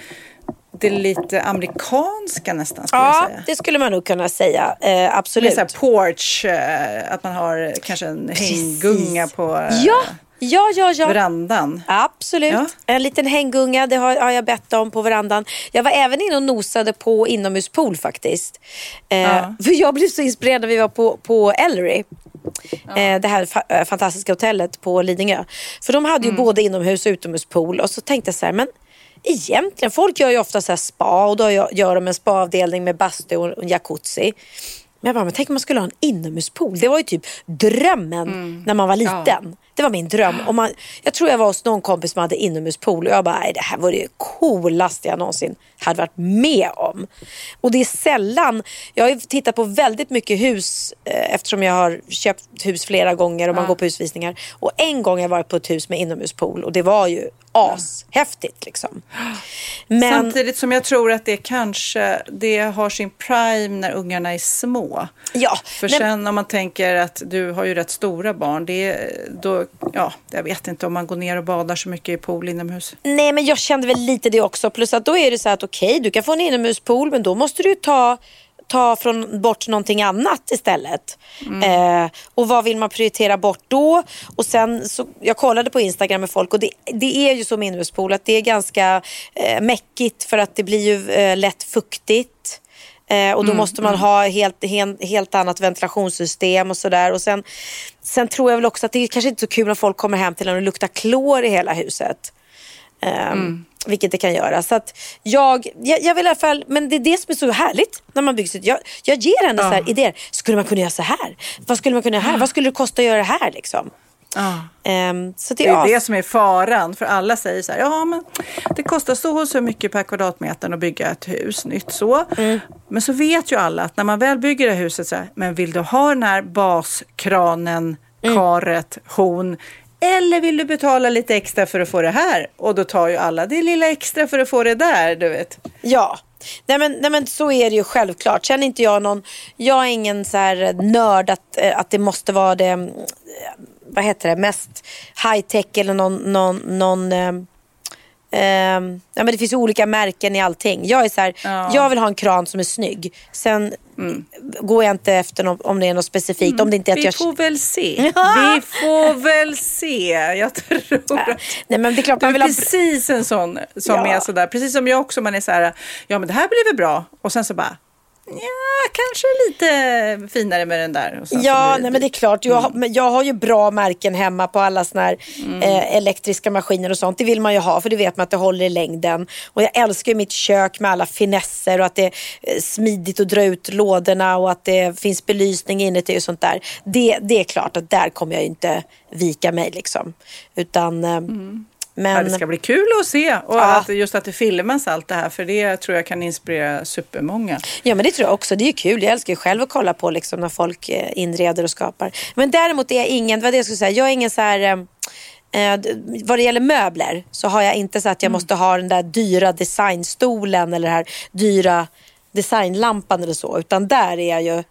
det lite amerikanska nästan skulle ja, jag säga. det skulle man nog kunna säga. Eh, Med absolut. så här porch, eh, att man har kanske en hänggunga på eh, Ja, ja, ja. ja. verandan. Absolut. Ja. En liten hänggunga, det har, har jag bett om på verandan. Jag var även inne och nosade på inomhuspool faktiskt. Eh, Ja. (laughs) För jag blev så inspirerad när vi var på, på Ellery. Eh, det här fa- eh, fantastiska hotellet på Lidingö. För de hade ju både inomhus och utomhuspool. Och så tänkte jag så här, men egentligen, folk gör ju ofta så här spa och då gör, de en spaavdelning med bastu och en jacuzzi. Men jag bara, men tänk om man skulle ha en inomhuspool. Det var ju typ drömmen när man var liten. Det var min dröm. Och man, jag tror jag var hos någon kompis som hade inomhuspool och jag bara, nej, det här var det coolaste jag någonsin hade varit med om. Och det är sällan, jag har tittat på väldigt mycket hus eh, eftersom jag har köpt hus flera gånger och man går på husvisningar. Och en gång har jag varit på ett hus med inomhuspool och det var ju ashäftigt liksom. Men, Samtidigt som jag tror att det kanske det har sin prime när ungarna är små. ja, För nej, sen om man tänker att du har ju rätt stora barn, det då, ja, jag vet inte om man går ner och badar så mycket i pool inomhus. Nej men jag kände väl lite det också. Plus att då är det så att okej du kan få en inomhuspool men då måste du ju ta ta från, bort någonting annat istället. Eh, och vad vill man prioritera bort då? Och sen så, jag kollade på Instagram med folk och det, det är ju som inomhuspool att det är ganska eh, mäckigt för att det blir ju eh, lätt fuktigt. Eh, och då måste man ha helt, helt, helt annat ventilationssystem och sådär. Och sen, sen tror jag väl också att det är kanske inte så kul när folk kommer hem till en och luktar klor i hela huset. Ehm, Vilket det kan göra. Så att jag, jag, jag vill i alla fall, men det är det som är så härligt när man bygger sitt. Jag, jag ger henne så här idéer. Skulle man kunna göra så här? Vad skulle man kunna göra här? Vad skulle det kosta att göra det här liksom? Ehm, så det Det är, as- det som är faran, för alla säger så här, ja men det kostar så och så mycket per kvadratmeter att bygga ett hus nytt så. Mm. Men så vet ju alla att när man väl bygger det huset så här, men vill du ha den här baskranen, Mm. karet, hon eller vill du betala lite extra för att få det här? Och då tar ju alla det lilla extra för att få det där, du vet. Ja. Nej men, nej men så är det ju självklart. Känner inte jag någon, jag är ingen så här nörd att, eh, att det måste vara det, eh, vad heter det, mest high tech eller någon, någon, någon eh, eh, ja, men det finns olika märken i allting. Jag är så här, Ja. jag vill ha en kran som är snygg. Sen går jag inte efter något, om det är något specifikt. Om det inte är att Vi jag... får väl se. (laughs) Vi får väl se. Jag tror att Nej men det är klart man vill ha... precis en sån som Ja. är sådär. Precis som jag också. Man är så här, ja men det här blir väl bra. Och sen så bara, ja kanske lite finare med den där. Ja, nej, men det är klart. Jag, har- men jag har ju bra märken hemma på alla såna här eh, elektriska maskiner och sånt. Det vill man ju ha för det vet man att det håller i längden. Och jag älskar ju mitt kök med alla finesser och att det är eh, smidigt att dra ut lådorna och att det finns belysning inuti och sånt där. Det, det är klart att där kommer jag ju inte vika mig liksom. Utan, eh, men... Ja, det ska bli kul att se. Och Ja. att, just att det filmas allt det här. För det tror jag kan inspirera supermånga. Ja men det tror jag också. Det är kul. Jag älskar ju själv att kolla på liksom, när folk eh, inreder och skapar. Men däremot är jag ingen, vad det jag skulle säga, jag är ingen så här eh, eh, vad det gäller möbler så har jag inte så att jag måste ha den där dyra designstolen eller den här dyra designlampan eller så. Utan där är jag ju...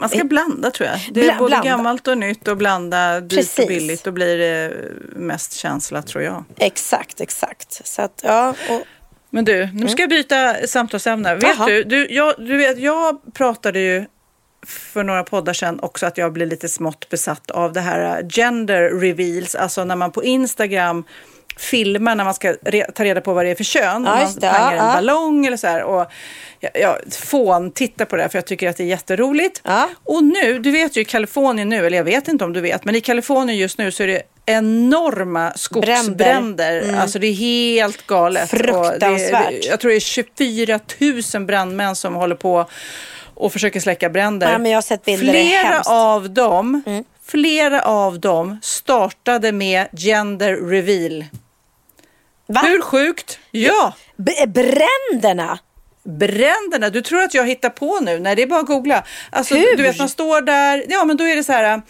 Man ska blanda tror jag. Det är Bla- både blanda. gammalt och nytt och blanda dyrt Precis. och billigt. Då blir det mest känsla tror jag. Exakt, exakt. Så att, ja, och, Men du, nu ska jag byta samtalsämne. Vet Mm. Du, du, jag, du vet, jag pratade ju för några poddar sedan också att jag blir lite smått besatt av det här gender reveals. Alltså när man på Instagram filmar när man ska re- ta reda på vad det är för kön. Ja, man Ja, en ballong eller så här. Och jag, jag fån tittar på det här för jag tycker att det är jätteroligt. Ja. Och nu, du vet ju i Kalifornien nu, eller jag vet inte om du vet, men i Kalifornien just nu så är det enorma skogsbränder. Alltså det är helt galet. Det, Fruktansvärt. det, jag tror det är 24 000 brandmän som håller på och försöker släcka bränder. Ja, men jag har sett bilder, flera. Mm. av dem Flera av dem startade med gender reveal. Va? Hur sjukt? Ja! B- bränderna? Bränderna, du tror att jag hittar på nu? Nej, det är bara att googla. Alltså, Hur? du vet, man står där, ja men då är det så här,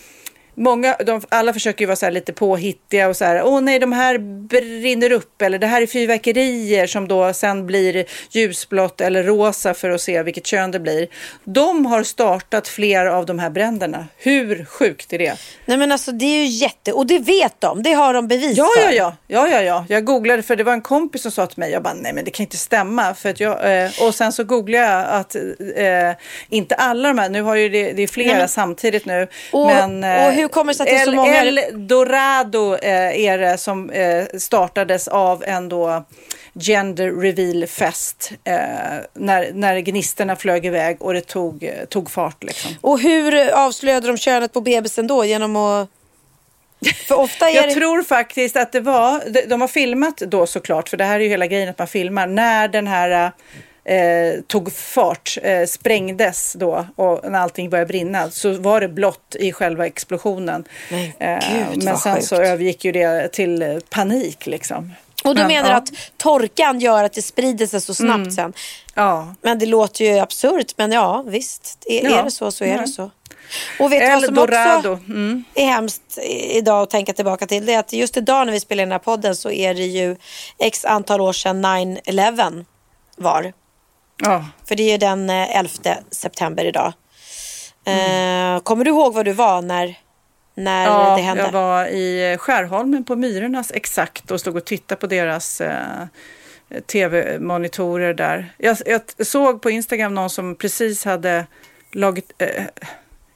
många, de, alla försöker ju vara så lite påhittiga och så här, åh nej, de här brinner upp eller det här är fyrverkerier som då sen blir ljusblått eller rosa för att se vilket kön det blir. De har startat flera av de här bränderna. Hur sjukt är det? Nej men alltså det är ju jätte... Och det vet de. Det har de bevis Ja, för. ja, ja, ja, ja, ja. Jag googlade för det var en kompis som sa till mig, jag bara, nej men det kan inte stämma. För att jag, eh, och sen så googlade jag att eh, inte alla de här, nu har ju det, det är flera Nej, men- samtidigt nu. Och- men, eh, och hur kommer det sig att det är så El, många- El Dorado eh, är det som eh, startades av en då gender reveal fest eh, när, när gnistorna flög iväg och det tog, eh, tog fart liksom. Och hur avslöjade de könet på bebisen då? Genom att... Jag det... tror faktiskt att det var, de- de har filmat då såklart, för det här är ju hela grejen att man filmar, när den här eh, tog fart, eh, sprängdes då och när allting började brinna så var det blått i själva explosionen. Men Eh, gud, men sen sjukt. så övergick ju det till eh, panik liksom. Och du Men, menar ja. att torkan gör att det sprider sig så snabbt sen? Ja. Men det låter ju absurt, men ja visst. Är, Ja. är det så så är Ja. det så. Och vet du vad som Dorado. också Mm. är hemskt idag att tänka tillbaka till? Det är att just idag när vi spelar in den här podden så är det ju x antal år sedan 9-11 var. Ja. För det är ju den eh, 11 september idag. Eh, kommer du ihåg var du var när, när Ja, det hände? jag var i Skärholmen på Myrornas exakt och stod och tittade på deras eh, tv-monitorer där. Jag, jag såg på Instagram någon som precis hade lagit... Eh,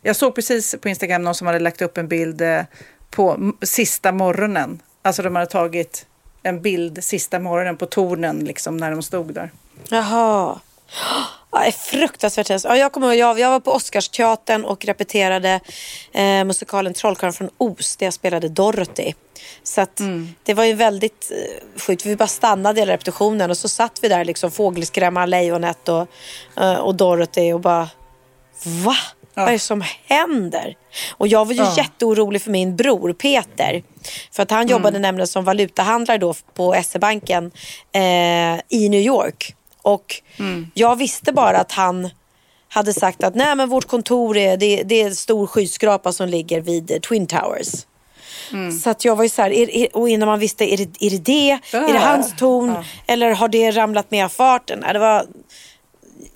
jag såg precis på Instagram någon som hade lagt upp en bild eh, på sista morgonen. Alltså de hade tagit en bild sista morgonen på tornen liksom när de stod där. Jaha. Ja, är fruktansvärt hemskt. Ja, jag, kommer, ihåg, jag, jag var på Oscarsteatern och repeterade eh, musikalen Trollkarlen från Oz där jag spelade Dorothy. Så att det var ju väldigt eh, sjukt. Vi bara stannade hela repetitionen och så satt vi där liksom fågelskrämma lejonet och, eh, och Dorothy och bara Va? Vad är det som händer? Och jag var ju Ja. jätteorolig för min bror Peter. För att han jobbade nämligen som valutahandlare då på SE-banken eh, i New York. Och jag visste bara att han hade sagt att nej men vårt kontor är, det, det är en stor skyskrapa som ligger vid eh, Twin Towers. Så att jag var ju så här, är, är, och innan man visste, är det är det? det? Är det hans torn? Eller har det ramlat med av farten? Det var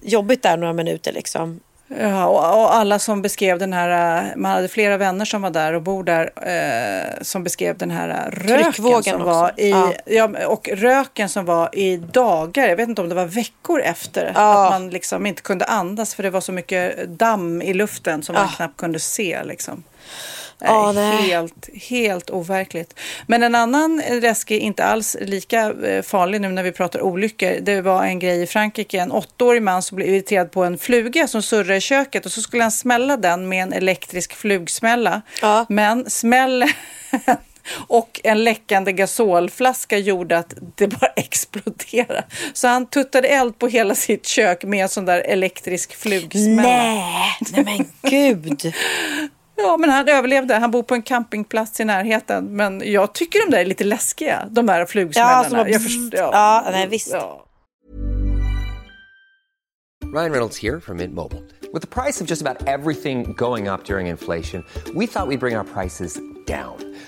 jobbigt där några minuter liksom. Ja, och, alla som beskrev den här, eh, man hade flera vänner som var där och bor där, eh, som beskrev den här eh, röken som också. var i, Ja. ja. och röken som var i dagar, jag vet inte om det var veckor efter, Ja. att man liksom inte kunde andas för det var så mycket damm i luften som man Ja. knappt kunde se liksom. Ja, nej. helt, helt overkligt. Men en annan läskig, inte alls lika eh, farlig nu när vi pratar olyckor. Det var en grej i Frankrike, en åttaårig man som blev irriterad på en fluga som surrade i köket och så skulle han smälla den med en elektrisk flugsmälla. Ja. Men smällen (laughs) och en läckande gasolflaska gjorde att det bara (laughs) exploderade. Så han tuttade eld på hela sitt kök med en sån där elektrisk flugsmälla. Nej, nej men gud. (laughs) Ja, men han överlevde. Han bor på en campingplats i närheten. Men jag tycker de där är lite läskiga, de där flugsmällarna. Ja, som jag bzzzt. förstår, ja. Ja, nej, visst. Ja. Ryan Reynolds here from Mint Mobile. With the price of just about everything going up during inflation, we thought we'd bring our prices down.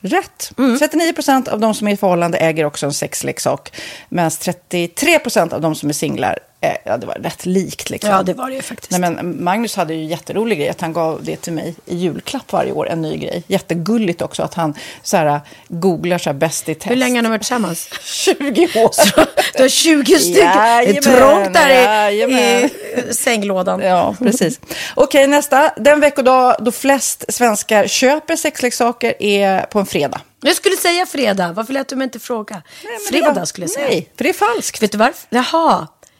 Rätt. 39 procent av de som är i förhållande äger också en sexleksak. Medan 33 procent av de som är singlar, eh, ja det var rätt likt. Liksom. Ja, det var det ju faktiskt. Nej, men Magnus hade ju jätterolig grej att han gav det till mig i julklapp varje år, en ny grej. Jättegulligt också att han så här, googlar så här bäst i test. Hur länge har ni varit tillsammans? (laughs) 20 år. Du har 20 stycken. Det är Jajamän, trångt där i, jajamän. i sänglådan. Ja, precis. Okej, nästa. Den veckodag då flest svenskar köper sexleksaker är på en fredag. Jag skulle säga fredag. Varför lät du mig inte fråga? det fredag var- skulle jag säga. Nej, för det är falskt. Vet du varför? Jaha.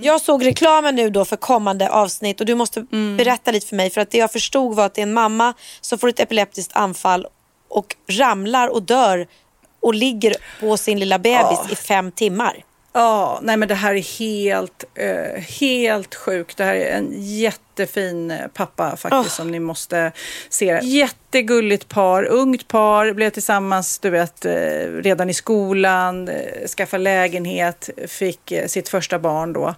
Jag såg reklamen nu då för kommande avsnitt och du måste berätta lite för mig för att det jag förstod var att det är en mamma som får ett epileptiskt anfall och ramlar och dör och ligger på sin lilla bebis i fem timmar. Ja, nej men det här är helt, eh, helt sjukt. Det här är en jättefin eh, pappa faktiskt som ni måste se. Jättegulligt par, ungt par, blev tillsammans du vet, eh, redan i skolan, eh, skaffa lägenhet, fick sitt första barn då.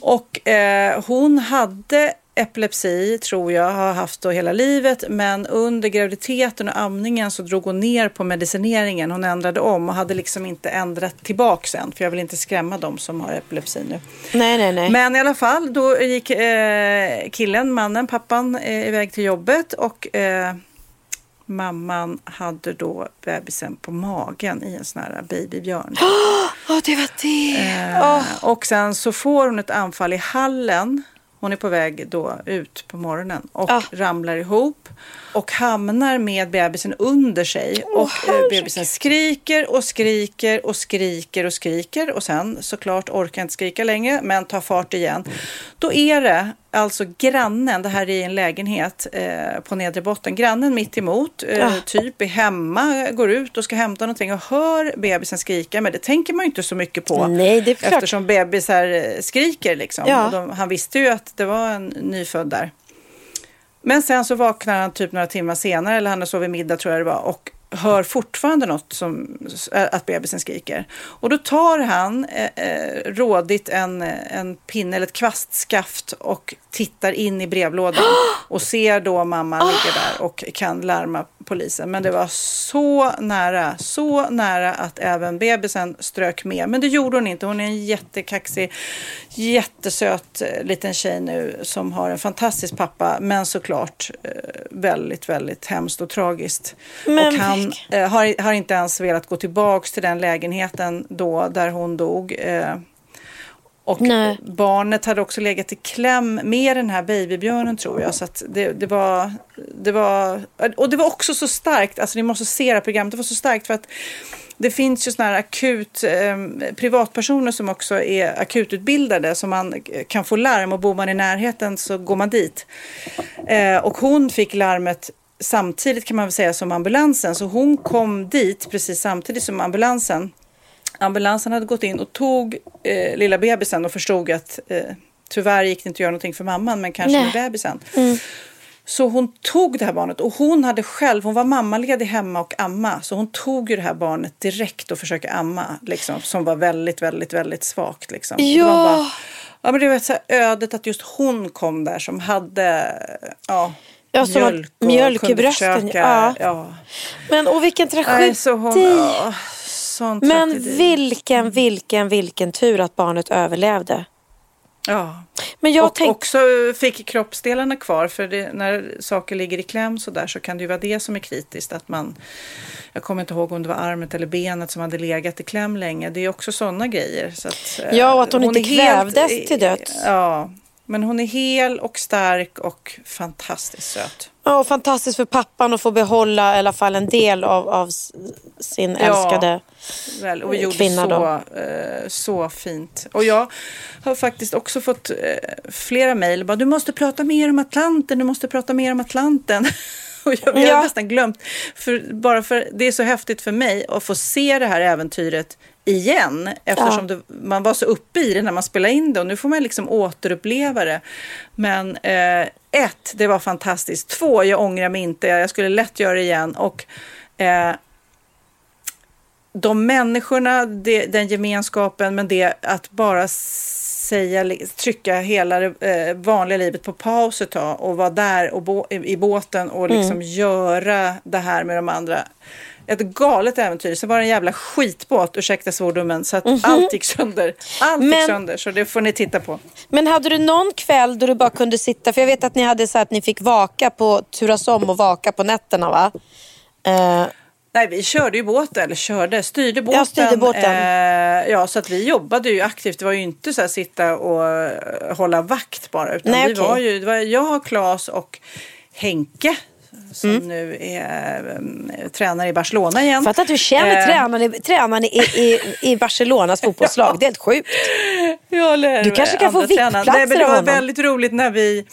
Och eh, hon hade epilepsi tror jag har haft då hela livet men under graviditeten och amningen så drog hon ner på medicineringen. Hon ändrade om och hade liksom inte ändrat tillbaka sen för jag vill inte skrämma dem som har epilepsi nu. Nej, nej, nej. Men i alla fall, då gick eh, killen, mannen, pappan eh, iväg till jobbet och eh, mamman hade då bebisen på magen i en sån här babybjörn. (gasps) Åh, det var det. Eh, Och sen så får hon ett anfall i hallen. Hon är på väg då ut på morgonen och Ah. ramlar ihop och hamnar med bebisen under sig. och eh, bebisen skriker och skriker och skriker och skriker och sen såklart orkar inte skrika längre men tar fart igen. Då är det alltså grannen, det här är en lägenhet eh, på nedre botten, grannen mitt emot, eh, Ah. typ är hemma, går ut och ska hämta någonting och hör bebisen skrika men det tänker man ju inte så mycket på. Nej, det är klart. Eftersom bebisar eh, skriker liksom. Ja. De, han visste ju att det var en nyfödd där. Men sen så vaknar han typ några timmar senare, eller han har sovit middag tror jag det var, och hör fortfarande något som att bebisen skriker. Och då tar han eh, rådigt en, en pinne eller ett kvastskaft och tittar in i brevlådan (gasps) och ser då mamma ligger där och kan larma polisen. Men det var så nära, så nära att även bebisen strök med. Men det gjorde hon inte. Hon är en jättekaxig, jättesöt liten tjej nu som har en fantastisk pappa. Men såklart eh, väldigt, väldigt hemskt och tragiskt. Men och han vilken- eh, har, har inte ens velat gå tillbaks till den lägenheten då där hon dog. Eh, och Nej. barnet hade också legat i kläm med den här babybjörnen tror jag. Så det, det, var, det var... Och det var också så starkt, alltså ni måste se det här programmet, det var så starkt för att det finns ju sådana här akut, eh, privatpersoner som också är akututbildade som man kan få larm och bor man i närheten så går man dit. Eh, och hon fick larmet samtidigt kan man väl säga som ambulansen så hon kom dit precis samtidigt som ambulansen. Ambulansen hade gått in och tog eh, lilla bebisen och förstod att eh, tyvärr gick det inte att göra någonting för mamman men kanske Nej. med bebisen. Så hon tog det här barnet och hon hade själv, hon var mammaledig hemma och amma. Så hon tog ju det här barnet direkt och försökte amma. Liksom, som var väldigt, väldigt, väldigt svagt. Liksom. Ja. Det var bara, ja men det var så ödet att just hon kom där som hade ja, Ja, som mjölk och mjölk i brösten, ja. ja. Men och vilken tragedi. Nej, så hon, ja, Men tragedi. vilken, vilken, vilken tur att barnet överlevde. Ja. Men jag och tänkte... också fick kroppsdelarna kvar för det, när saker ligger i kläm så där så kan det ju vara det som är kritiskt. Att man, jag kommer inte ihåg om det var armet eller benet som hade legat i kläm länge. Det är också sådana grejer. Så att, eh, Ja, och att hon inte är helt- kvävdes till döds. Ja, Men hon är hel och stark och fantastiskt söt. Ja, och fantastiskt för pappan att få behålla i alla fall en del av, av sin älskade Väl, och gjorde kvinna. så, Då. eh, så fint. Och jag har faktiskt också fått eh, flera mejl. Du måste prata mer om Atlanten, du måste prata mer om Atlanten. (laughs) och jag, jag Ja. har nästan glömt. För, bara för det är så häftigt för mig att få se det här äventyret igen. Eftersom det, man var så uppe i det när man spelade in det. Och nu får man liksom återuppleva det. Men eh, ett, det var fantastiskt. Två, jag ångrar mig inte. Jag skulle lätt göra det igen. Och eh, de människorna, det, den gemenskapen, men det att bara säga, trycka hela det eh, vanliga livet på paus ett tag och vara där och bo, i, i båten och liksom göra det här med de andra. Ett galet äventyr. Så var det en jävla skitbåt, ursäkta svordomen, så att allt gick sönder. Allt gick Men- sönder, så det får ni titta på. Men hade du någon kväll då du bara kunde sitta, för jag vet att ni hade så att ni fick vaka på, turas om och vaka på nätterna va? Eh, Nej, vi körde ju båten, eller körde, styrde båten. styrde båten. Eh, ja, så att vi jobbade ju aktivt. Det var ju inte så här sitta och eh, hålla vakt bara. Utan Nej, vi var ju, det var jag, Claes och Henke som Mm. nu är eh, tränare i Barcelona igen. För att du känner Eh, tränaren, i- tränaren i, i, i Barcelonas (laughs) fotbollslag. Det är helt sjukt. Ja, Du kanske kan få. VIP-platser Nej, men Det av var honom. väldigt roligt när vi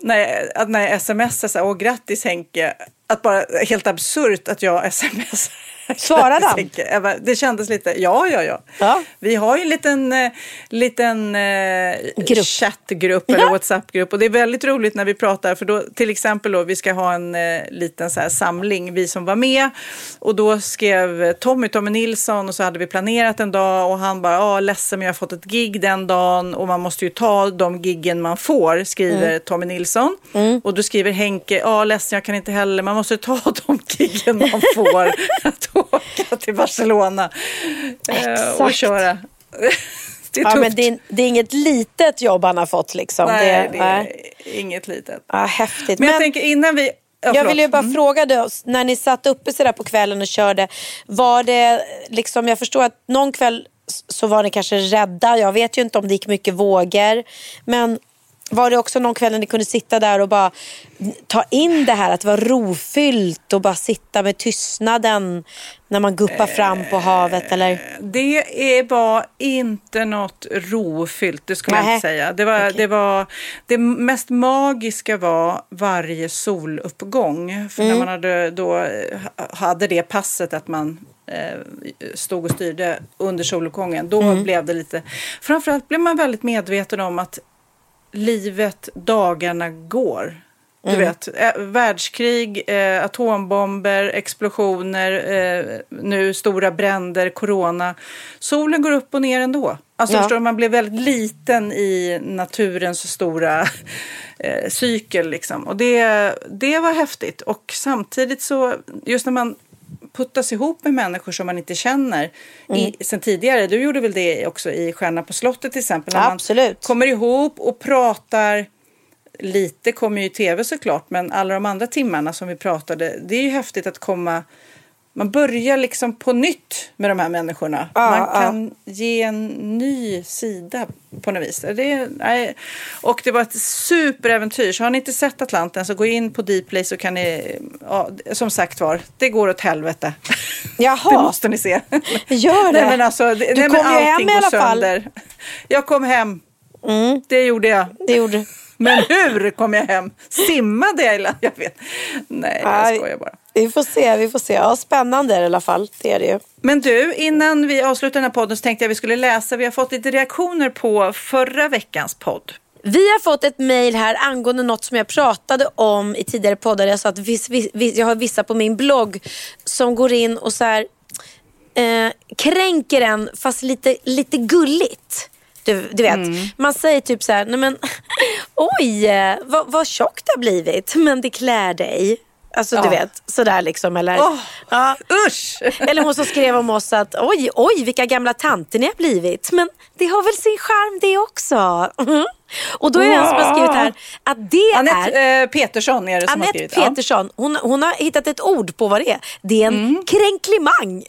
när, att när jag smsade så här, åh grattis Henke, att bara helt absurt att jag (laughs) smsar. (laughs) Svarade han? Det kändes lite, ja ja ja. Ja. Vi har ju en liten, eh, liten eh, Grupp. chattgrupp eller Ja. WhatsApp-grupp och det är väldigt roligt när vi pratar för då till exempel då vi ska ha en eh, liten så här samling, vi som var med och då skrev Tommy, Tommy Nilsson och så hade vi planerat en dag och han bara, ja ledsen men jag har fått ett gig den dagen och man måste ju ta de giggen man får, skriver Mm. Tommy Nilsson. Och då skriver Henke, ja ledsen jag kan inte heller, man måste ta (laughs) de giggen man får (laughs) till Barcelona eh, och Exakt. köra. (laughs) Det är Ja, tufft. men det, är, det är inget litet jobb han har fått. Liksom. Nej, det, det är nej. inget litet. Ja, häftigt. Men, jag tänker innan vi... Ja, jag vill ju bara Mm. fråga dig, när ni satt uppe sådär på kvällen och körde, var det liksom, jag förstår att någon kväll så var ni kanske rädda, jag vet ju inte om det gick mycket vågor, men var det också någon kväll när ni kunde sitta där och bara ta in det här att det var rofyllt och bara sitta med tystnaden när man guppar fram på havet eller? Det är, var inte något rofyllt, det skulle jag Nähä. inte säga. Det, var, Okej. det, var, det mest magiska var varje soluppgång. För Mm. när man hade, då, eh, hade det passet att man eh, stod och styrde under soluppgången, då Mm. blev det lite... Framförallt blev man väldigt medveten om att livet, dagarna går. Du Mm. vet, eh, världskrig, eh, atombomber, explosioner, eh, nu stora bränder, corona. Solen går upp och ner ändå. Alltså Ja. förstår du, man blev väldigt liten i naturens stora eh, cykel liksom. Och det, det var häftigt. Och samtidigt så, just när man puttas ihop med människor som man inte känner Mm. i, sen tidigare. Du gjorde väl det också i Stjärna på slottet till exempel. När Absolut. man kommer ihop och pratar lite kommer ju i tv såklart, men alla de andra timmarna som vi pratade, det är ju häftigt att komma man börjar liksom på nytt med de här människorna. Ja, man kan ge en ny sida på något vis. Det, nej. Och det var ett superäventyr. Så har ni inte sett Atlanten så gå in på Dplay så kan ni, ja, som sagt var, det går åt helvete. Jaha. (laughs) Det måste ni se. Gör det? Nej, men alltså, det, Du nej, kom ju hem i alla fall. Mm. sönder. Jag kom hem. Det gjorde jag. Det gjorde Men hur kom jag hem? Simmade jag? eller? Jag vet. Nej, jag skojar bara. Vi får se, vi får se. Ja, spännande är det i alla fall. Det är det ju. Men du, innan vi avslutar den här podden så tänkte jag vi skulle läsa. Vi har fått lite reaktioner på förra veckans podd. Vi har fått ett mejl här angående något som jag pratade om i tidigare poddar. Jag sa att viss, viss, viss, jag har vissa på min blogg som går in och så här, eh, kränker en fast lite, lite gulligt. Du, du vet, man säger typ så här, nej men (laughs) oj eh, vad, vad tjock det har blivit, men det klär dig. Alltså du Ja. vet, sådär liksom. Eller, Åh, ja. Usch! (laughs) Eller hon som skrev om oss att oj, oj vilka gamla tanter ni har blivit. Men det har väl sin charm det också. Mhm. (laughs) Och då är det en som har skrivit här att det är... Anette eh, Petersson är det som har Anette skrivit. Petersson, hon, hon har hittat ett ord på vad det är. Det är en Mm. kränklimang.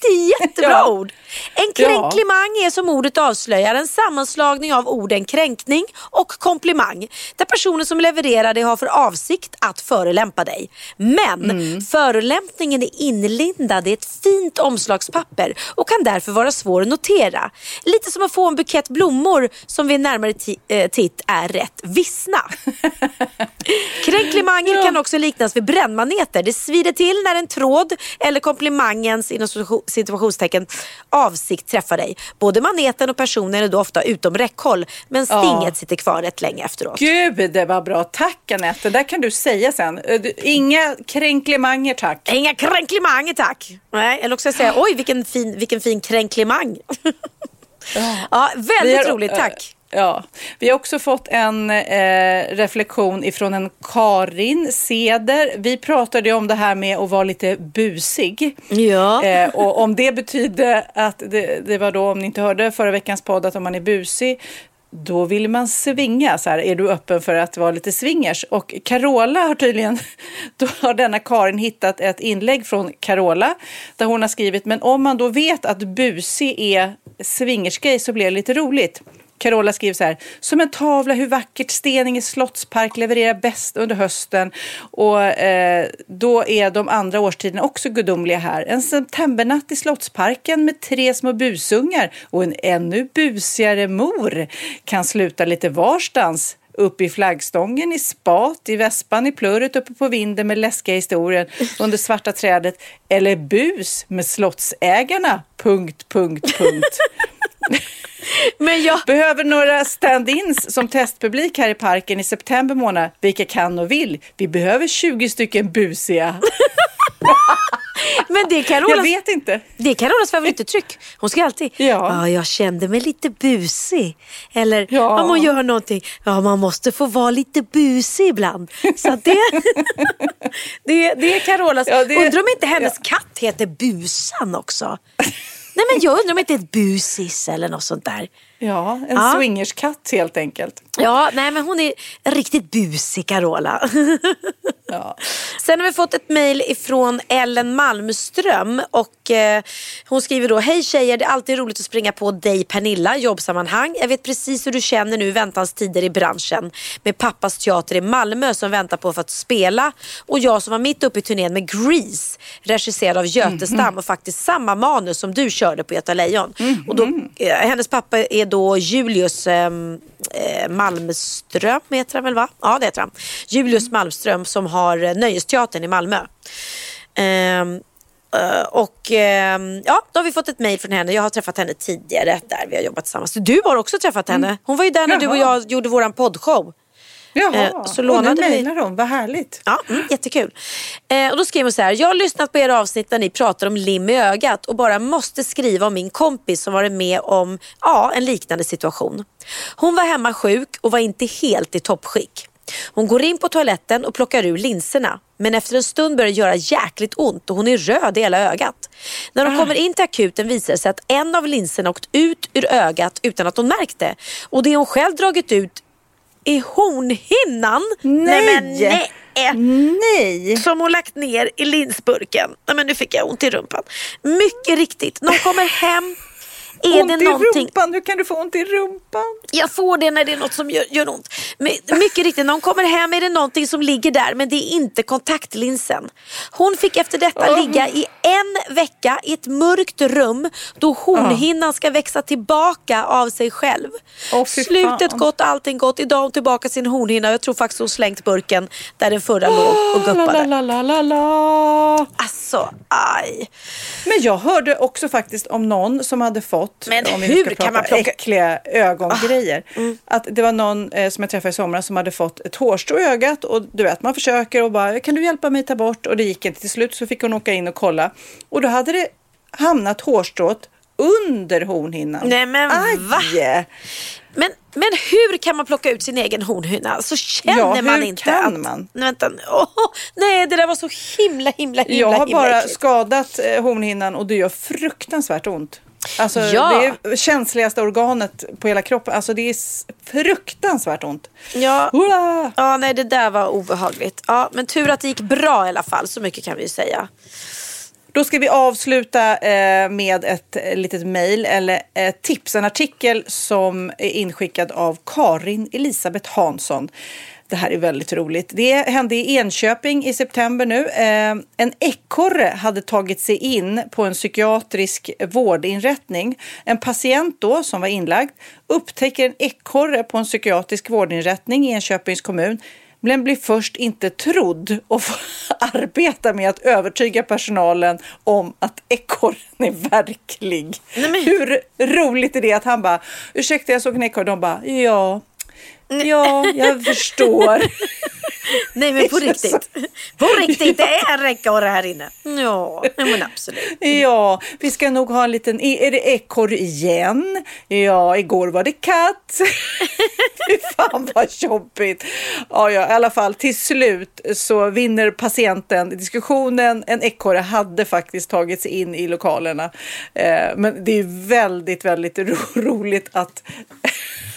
Det är jättebra Ja. ord. En kränklimang är som ordet avslöjar en sammanslagning av orden kränkning och komplimang. Där personen som levererar det har för avsikt att förolämpa dig. Men Mm. förolämpningen är inlindad i ett fint omslagspapper och kan därför vara svår att notera. Lite som att få en bukett blommor som vid en närmare eh, titt är rätt vissna. (laughs) Kränklimanger kan också liknas vid brännmaneter. Det svider till när en tråd eller komplimangens inom situ- situationstecken avsikt träffar dig. Både maneten och personen är då ofta utom räckhåll men stinget sitter kvar rätt länge efteråt. Gud, det var bra. Tack Anette. Det där kan du säga sen. Inga kränklimanger tack. Inga kränklimanger tack. Nej, eller också säga oj vilken fin, vilken fin kränklimang. ja, (laughs) väldigt har- roligt, tack. Ja, vi har också fått en eh, reflektion ifrån en Karin Seder. Vi pratade ju om det här med att vara lite busig. Ja. Eh, och om det betyder att det, det var då, om ni inte hörde förra veckans podd, att om man är busig då vill man svinga. Så här, är du öppen för att vara lite swingers? Och Carola har tydligen, (laughs) då har denna Karin hittat ett inlägg från Carola där hon har skrivit, men om man då vet att busig är swingersgrej så blir det lite roligt. Carola skriver så här, som en tavla hur vackert Steninge slottspark levererar bäst under hösten och eh, då är de andra årstiderna också gudomliga här. En septembernatt i slottsparken med tre små busungar och en ännu busigare mor kan sluta lite varstans. Upp i flaggstången, i spat, i vespan, i plurret, uppe på vinden med läskiga historien under svarta trädet eller bus med slottsägarna. Punkt, punkt, punkt. (laughs) Men jag, Behöver några stand-ins som testpublik här i parken i september månad. Vilka kan och vill. Vi behöver 20 stycken busiga. men det är Jag Carolas, vet inte. det är Carolas favorituttryck. Hon ska alltid, Ja. ja. jag kände mig lite busig. Eller Ja. om hon gör någonting, ja man måste få vara lite busig ibland. Så det, (laughs) det, det är Carolas. Ja, det- Undrar om inte hennes katt heter Busan också. Nej men jag undrar om inte det är ett busis eller något sånt där. Ja, en Ja. swingerskatt helt enkelt. Ja, nej men hon är riktigt busig Carola. Ja. Sen har vi fått ett mejl ifrån Ellen Malmström och eh, hon skriver då Hej tjejer, det är alltid roligt att springa på dig Pernilla, jobbsammanhang. Jag vet precis hur du känner nu i väntans tider i branschen med pappas teater i Malmö som väntar på för att spela och jag som var mitt uppe i turnén med Grease regisserad av Götestam och faktiskt samma manus som du körde på Göta Lejon. Och då, eh, hennes pappa är då Julius ehm, eh, Malmström, heter han väl va? Ja det heter han. Julius Malmström som har eh, Nöjesteatern i Malmö. Ehm, eh, och ehm, ja, då har vi fått ett mejl från henne. Jag har träffat henne tidigare där vi har jobbat tillsammans. Du har också träffat henne. Hon var ju där när du och Jaha. jag gjorde våran poddshow. Jaha, Eh, så och lånade nu vi- mejlar hon. Vad härligt. Ja, mm, jättekul. Eh, och då skriver hon så här. Jag har lyssnat på era avsnitt där ni pratar om lim i ögat och bara måste skriva om min kompis som varit med om ja, en liknande situation. Hon var hemma sjuk och var inte helt i toppskick. Hon går in på toaletten och plockar ur linserna. Men efter en stund börjar det göra jäkligt ont och hon är röd i hela ögat. När hon kommer in till akuten visar det sig att en av linserna åkt ut ur ögat utan att hon märkt det. Och det hon själv dragit ut är hornhinnan. Nej. men nej. Nej! Som hon lagt ner i linsburken. Nej, men nu fick jag ont i rumpan. Mycket riktigt, när hon kommer hem är ont det i någonting... rumpan. Hur kan du få ont i rumpan? Jag får det när det är något som gör, gör ont. Men, mycket riktigt, när hon kommer hem är det någonting som ligger där men det är inte kontaktlinsen. Hon fick efter detta ligga i en vecka i ett mörkt rum då hornhinnan ska växa tillbaka av sig själv. Fy Slutet fan. gott, allting gott. Idag har hon tillbaka sin hornhinna. Jag tror faktiskt hon slängt burken där den förra låg och La, guppade. la, la, la, la. Alltså, aj. Men jag hörde också faktiskt om någon som hade fått, Men om vi hur ska kan man plocka- äckliga ögongrejer, mm. att det var någon eh, som jag träffade i somras som hade fått ett hårstrå i ögat och du vet, man försöker och bara, kan du hjälpa mig ta bort? Och det gick inte. Till slut så fick hon åka in och kolla och då hade det hamnat hårstrået under hornhinnan. Nej, men Aj! va? Men, men hur kan man plocka ut sin egen hornhinna? Så känner Ja, hur man inte kan att... man? Nej, vänta. Åh, nej, det där var så himla, himla, himla, Jag har himla bara äckligt. skadat eh, hornhinnan och det gör fruktansvärt ont. Alltså Ja. det är känsligaste organet på hela kroppen. Alltså det är fruktansvärt ont. Ja. Hurra! ja, nej det där var obehagligt. Ja, men tur att det gick bra i alla fall, så mycket kan vi ju säga. Då ska vi avsluta eh, med ett eh, litet mejl eller ett tips, en artikel som är inskickad av Karin Elisabeth Hansson. Det här är väldigt roligt. Det hände i Enköping i september nu. Eh, en ekorre hade tagit sig in på en psykiatrisk vårdinrättning. En patient då som var inlagd upptäcker en ekorre på en psykiatrisk vårdinrättning i Enköpings kommun men blir först inte trodd och får (laughs) arbeta med att övertyga personalen om att ekorren är verklig. Nej, men- Hur roligt är det att han bara, ursäkta jag såg en ekorre, de bara, ja, ja, jag förstår. (laughs) Nej men på riktigt. På riktigt, det är en ekorre här inne. Ja, men absolut. Ja, vi ska nog ha en liten... Är det ekorre igen? Ja, igår var det katt. (laughs) Fy fan vad jobbigt. Ja, ja, i alla fall till slut så vinner patienten diskussionen. En ekorre hade faktiskt tagit sig in i lokalerna. Eh, men det är väldigt, väldigt ro roligt att,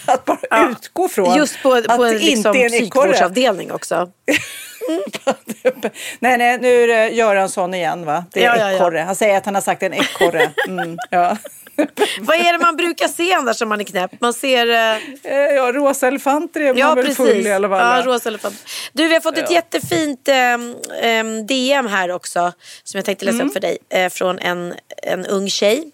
(laughs) att bara Ja. utgå från Just på, att på en det liksom, inte är en ekorre. psykvårdsavdelning också. (laughs) nej, nej, nu är det Göransson igen va? Det är Ja, ja, ja. ekorre. Han säger att han har sagt en ekorre. Mm, ja. (laughs) Vad är det man brukar se annars om man är knäpp? Man ser... eh, Eh, ja, rosa elefanter är Ja, man väl precis. full i alla fall. Ja, rosa elefant. Du, vi har fått ett jättefint ehm, ehm, DM här också. Som jag tänkte läsa Mm. upp för dig. Eh, från en, en ung tjej.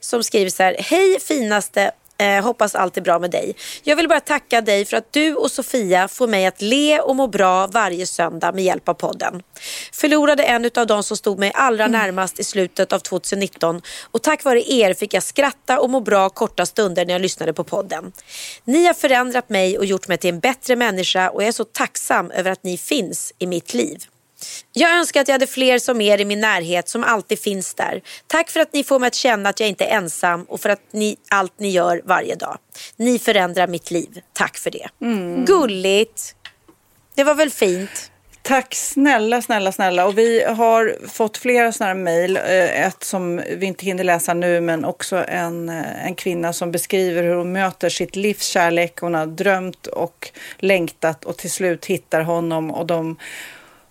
Som skriver så här. Hej finaste. Eh, hoppas allt är bra med dig. Jag vill bara tacka dig för att du och Sofia får mig att le och må bra varje söndag med hjälp av podden. Förlorade en av de som stod mig allra närmast i slutet av 2019 och tack vare er fick jag skratta och må bra korta stunder när jag lyssnade på podden. Ni har förändrat mig och gjort mig till en bättre människa och jag är så tacksam över att ni finns i mitt liv. Jag önskar att jag hade fler som er i min närhet som alltid finns där. Tack för att ni får mig att känna att jag inte är ensam och för att ni, allt ni gör varje dag. Ni förändrar mitt liv. Tack för det. Gulligt. Det var väl fint? Tack snälla, snälla, snälla. Och vi har fått flera sådana här mejl. Eh, Ett som vi inte hinner läsa nu, men också en, eh, en kvinna som beskriver hur hon möter sitt livs kärlek. Hon har drömt och längtat och till slut hittar honom och de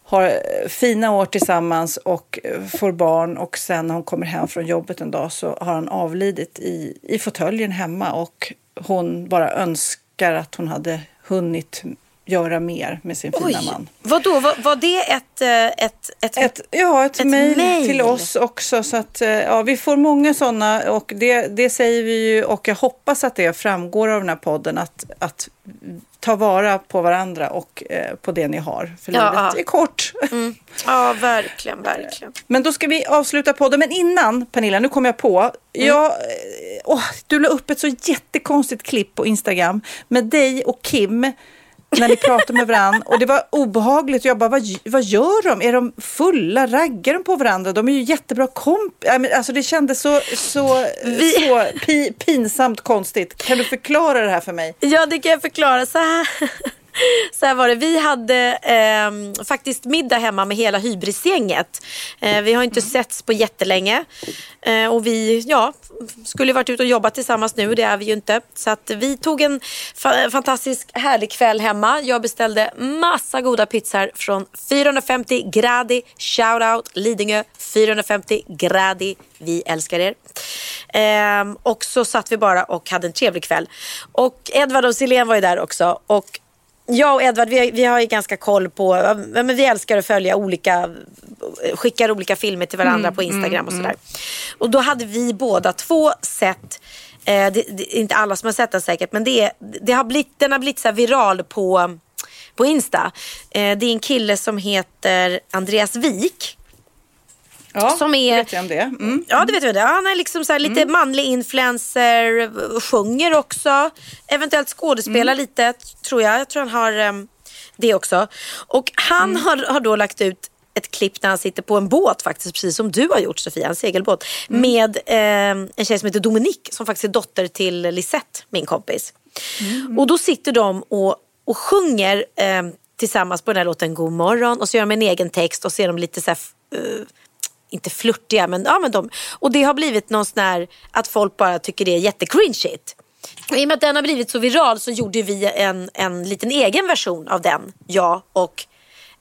har eh, fina år tillsammans och eh, får barn och sen när hon kommer hem från jobbet en dag så har han avlidit i, i fåtöljen hemma och hon bara önskar att hon hade hunnit göra mer med sin fina man. Vadå, var, var det ett... eh, ett, ett, Ett, ja, ett, Ett mejl till oss också. Så att, ja, vi får många sådana och det, det säger vi ju och jag hoppas att det framgår av den här podden att, att ta vara på varandra och eh, på det ni har. För Ja, livet ja. är kort. (laughs) Ja, verkligen, verkligen. Men då ska vi avsluta podden. Men innan, Pernilla, nu kom jag på. Jag, eh, du la upp ett så jättekonstigt klipp på Instagram med dig och Kim när ni pratar med varandra. Och det var obehagligt. Jag bara, vad, vad gör de? Är de fulla? Raggar de på varandra? De är ju jättebra kompisar. Alltså det kändes så, så, så pi, pinsamt konstigt. Kan du förklara det här för mig? Ja, det kan jag förklara. Så här, (laughs) så här var det. Vi hade ehm, faktiskt middag hemma med hela hybrisgänget. Eh, vi har inte setts på jättelänge. Eh, och vi ja, skulle varit ute och jobbat tillsammans nu. Det är vi ju inte. Så att vi tog en fa- fantastisk härlig kväll hemma. Jag beställde massa goda pizzor från 450 gradi. Shoutout Lidingö 450 gradi. Vi älskar er. Ehm, och så satt vi bara och hade en trevlig kväll. Och Edvard och Silén var ju där också. Och jag och Edvard, vi, vi har ju ganska koll på, men vi älskar att följa olika, skickar olika filmer till varandra på Instagram och sådär. Och då hade vi båda två sett, eh, det, det inte alla som har sett den säkert, men det, det har blivit, den har blivit så viral på, på Insta. Eh, det är en kille som heter Andreas Wik. Ja, Som är- vet jag om det. Mm. Ja, det vet jag. det. Han är liksom så lite manlig influencer, sjunger också. Eventuellt skådespelar lite, tror jag. Jag tror han har em, det också. Och han har, har då lagt ut ett klipp när han sitter på en båt faktiskt, precis som du har gjort Sofia, en segelbåt. Med em, en tjej som heter Dominique som faktiskt är dotter till Lisette, min kompis. Och då sitter de och, och sjunger em, tillsammans på den här låten God morgon och så gör de en egen text och så är de lite så här, eh, inte flörtiga, men, ja, men de. Och det har blivit någon sån här att folk bara tycker det är jättecringeigt. Och I och med att den har blivit så viral så gjorde vi en, en liten egen version av den, jag och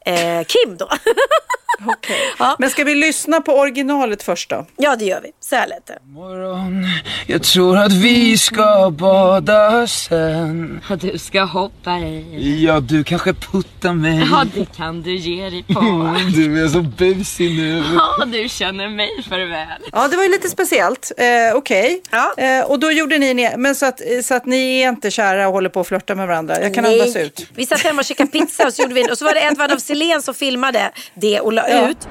eh, Kim då. (laughs) (laughs) Okej. Ja. Men ska vi lyssna på originalet först då? Ja, det gör vi. Så här lät det. Morgon, jag tror att vi ska bada sen Och du ska hoppa i. Ja, du kanske puttar mig Ja, det kan du ge dig på. (laughs) Du är så busig nu Ja, du känner mig för väl. Ja, det var ju lite speciellt. Eh, Okej. Ja. Eh, och då gjorde ni, men så att, så att ni är inte kära och håller på att flörta med varandra. Jag kan Nej. andas ut. Vi satt hemma och käkade pizza och så, gjorde vi, och så var det Edvard af Sillén som filmade det och la Ja. ut.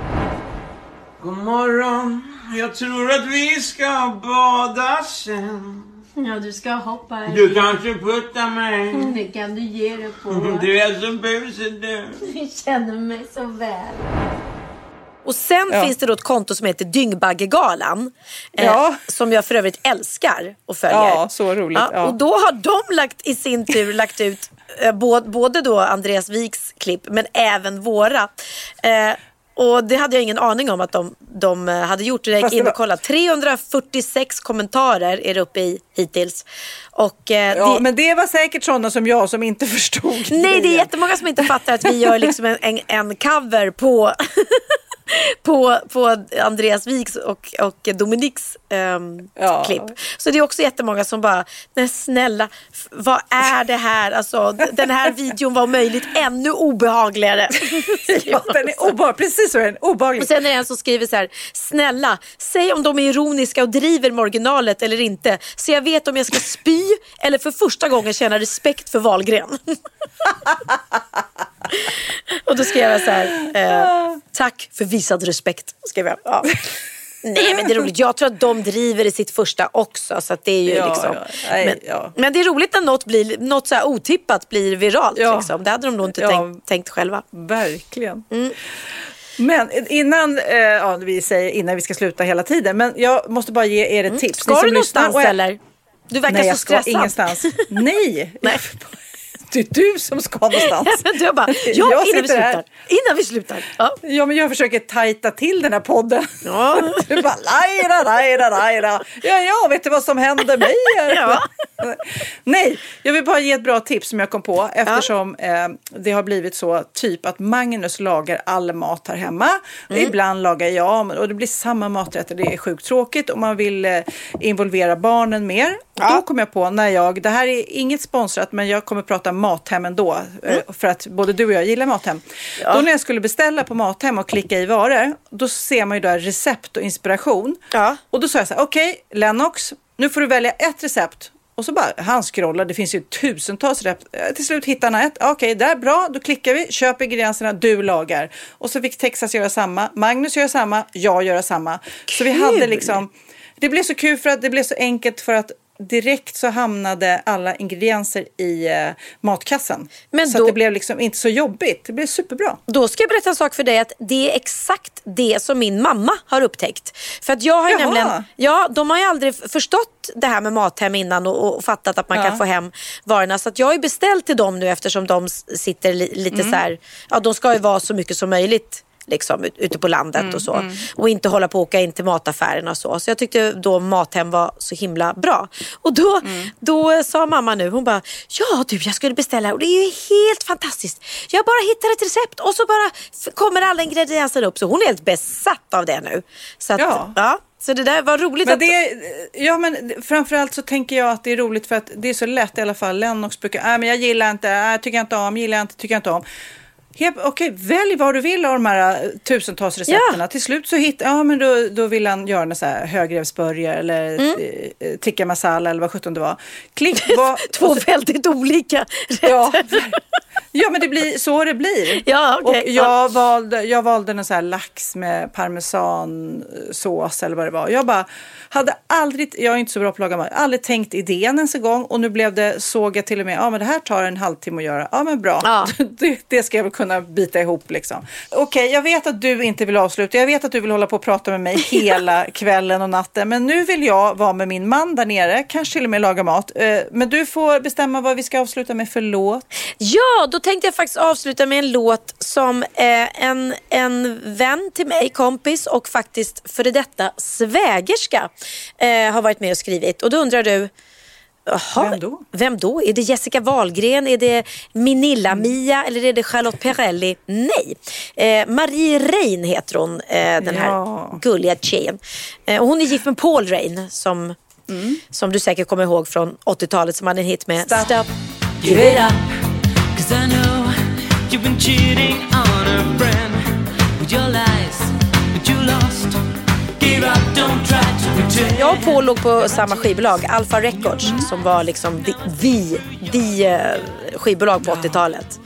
God morgon, jag tror att vi ska bada sen Ja, du ska hoppa i. Du kanske puttar mig Det kan du ge dig på. (laughs) Du är så busig du Du känner mig så väl. Och sen Ja. finns det då ett konto som heter Dyngbaggegalan. Eh, Ja. Som jag för övrigt älskar och följer. Ja, så roligt. Ja. Och då har de lagt, i sin tur lagt ut eh, både, både då Andreas Wiks klipp men även våra. Eh, och det hade jag ingen aning om att de, de eh, hade gjort. Jag gick det in och kollade. 346 kommentarer är det uppe i hittills. Och, eh, Ja, det, men det var säkert sådana som jag som inte (laughs) förstod. Nej, det är jättemånga som inte fattar att vi gör liksom en, en, en cover på, (laughs) (laughs) på, på Andreas Wiks och, och Dominiks ehm, Ja. klipp. Så det är också jättemånga som bara, nej snälla, vad är det här? Alltså, den här videon var om möjligt ännu obehagligare. (laughs) Ja, den är obehaglig. Precis så är den. Obehaglig. Och sen är det en som skriver så här, snälla, säg om de är ironiska och driver med originalet eller inte. Så jag vet om jag ska spy eller för första gången känna respekt för Wahlgren. (laughs) och då skrev jag så här, eh, tack för visad respekt. Skrev jag. Ja. Nej men det är roligt, jag tror att de driver i sitt första också. Så det är ju Ja, liksom. ja. Nej, men, ja. men det är roligt när något, blir, något så här otippat blir viralt. Ja. Liksom. Det hade de nog inte tänkt, tänkt själva. Verkligen. Mm. Men innan, eh, vi säger innan vi ska sluta hela tiden, men jag måste bara ge er ett tips. Mm. Ska som du lyssnar någonstans är- eller? Du verkar Nej, så jag ska stressad. ingenstans. (laughs) Nej. Nej. Det är du som ska någonstans. (laughs) Du bara, ja, Jag innan vi sitter här. slutar. Innan vi slutar. Ja. Ja, men jag försöker tajta till den här podden. Ja. (laughs) Du bara lajra, lajra, lajra. Ja, ja, vet du vad som händer mig? Ja. (laughs) Nej, jag vill bara ge ett bra tips som jag kom på eftersom eh, det har blivit så typ att Magnus lagar all mat här hemma. Mm. Ibland lagar jag och det blir samma maträtter. Det är sjukt tråkigt och man vill eh, involvera barnen mer. Då kom jag på när jag, det här är inget sponsrat men jag kommer prata Mathem ändå Mm. eh, för att både du och jag gillar Mathem. Då när jag skulle beställa på Mathem och klicka i varor då ser man ju där recept och inspiration. Ja. Och då sa jag så här, okej Lennox, nu får du välja ett recept. Och så bara, han scrollar, det finns ju tusentals recept. Eh, Till slut hittar han ett. Okej, där, bra, då klickar vi, köper ingredienserna, du lagar. Och så fick Texas göra samma, Magnus göra samma, jag göra samma. Så vi hade liksom, det blev så kul för att det blev så enkelt för att direkt så hamnade alla ingredienser i eh, matkassen. Men så då- det blev liksom inte så jobbigt, det blev superbra. Då ska jag berätta en sak för dig att det är exakt det som min mamma har upptäckt. För att jag har ju Jaha. nämligen, ja de har ju aldrig förstått det här med Mathem innan och, och fattat att man Ja. kan få hem varorna. Så att jag har ju beställt till dem nu eftersom de sitter li, lite Mm. så här, ja de ska ju vara så mycket som möjligt liksom ut- ute på landet Mm, och så. Och inte hålla på och åka in till mataffärerna och så. Så jag tyckte då Mathem var så himla bra. Och då, Mm. då sa mamma nu, hon bara, ja du jag skulle beställa och det är ju helt fantastiskt. Jag bara hittar ett recept och så bara kommer alla ingredienser upp. Så hon är helt besatt av det nu. Så, att, Ja. ja. så det där var roligt. Men att, det, ja, men framförallt så tänker jag att det är roligt för att det är så lätt i alla fall. Lennox brukar, nej men jag gillar inte, nej, tycker jag inte om, gillar jag inte, tycker jag inte om. Okej, välj vad du vill av de här eh, tusentals recepterna. Till slut så hittar, ja men då, då vill han göra en så här högrevsburgare eller Mm. eh, tikka masala eller vad sjutton det var. Klick, (laughs) vad, Två så- väldigt olika rätter. Ja, ja, men det blir så det blir. (laughs) Ja, okej. Och jag, valde, jag valde en så här lax med parmesansås eller vad det var. Jag bara hade aldrig, jag är inte så bra på att laga mat, aldrig tänkt idén ens en gång och nu blev det, såg jag till och med, ja men det här tar en halvtimme att göra. Ja men bra, Ja. (laughs) det, det ska jag väl kunna bita ihop liksom. Okej, jag vet att du inte vill avsluta, jag vet att du vill hålla på och prata med mig (laughs) hela kvällen och natten, men nu vill jag vara med min man där nere, kanske till och med laga mat. Eh, Men du får bestämma vad vi ska avsluta med för låt. Ja, då tänkte jag faktiskt avsluta med en låt som eh, en, en vän till mig, kompis och faktiskt före detta svägerska eh, har varit med och skrivit. Och då undrar du, Jaha, Vem då? Vem då? Är det Jessica Wahlgren? Är det Minilla-Mia? Eller är det Charlotte Perrelli? Nej. Eh, Marie Rein heter hon, eh, den här Ja. gulliga tjejen. Eh, och hon är gift med Paul Rein som, som du säkert kommer ihåg från 80-talet som hade en hit med Stop. Give it up. Cause I know you've been cheating on a friend with your lies, but you lost. Give up, don't try. Jag och Paul låg på samma skivbolag, Alpha Records, som var liksom the, the, the eh, skivbolag på 80-talet.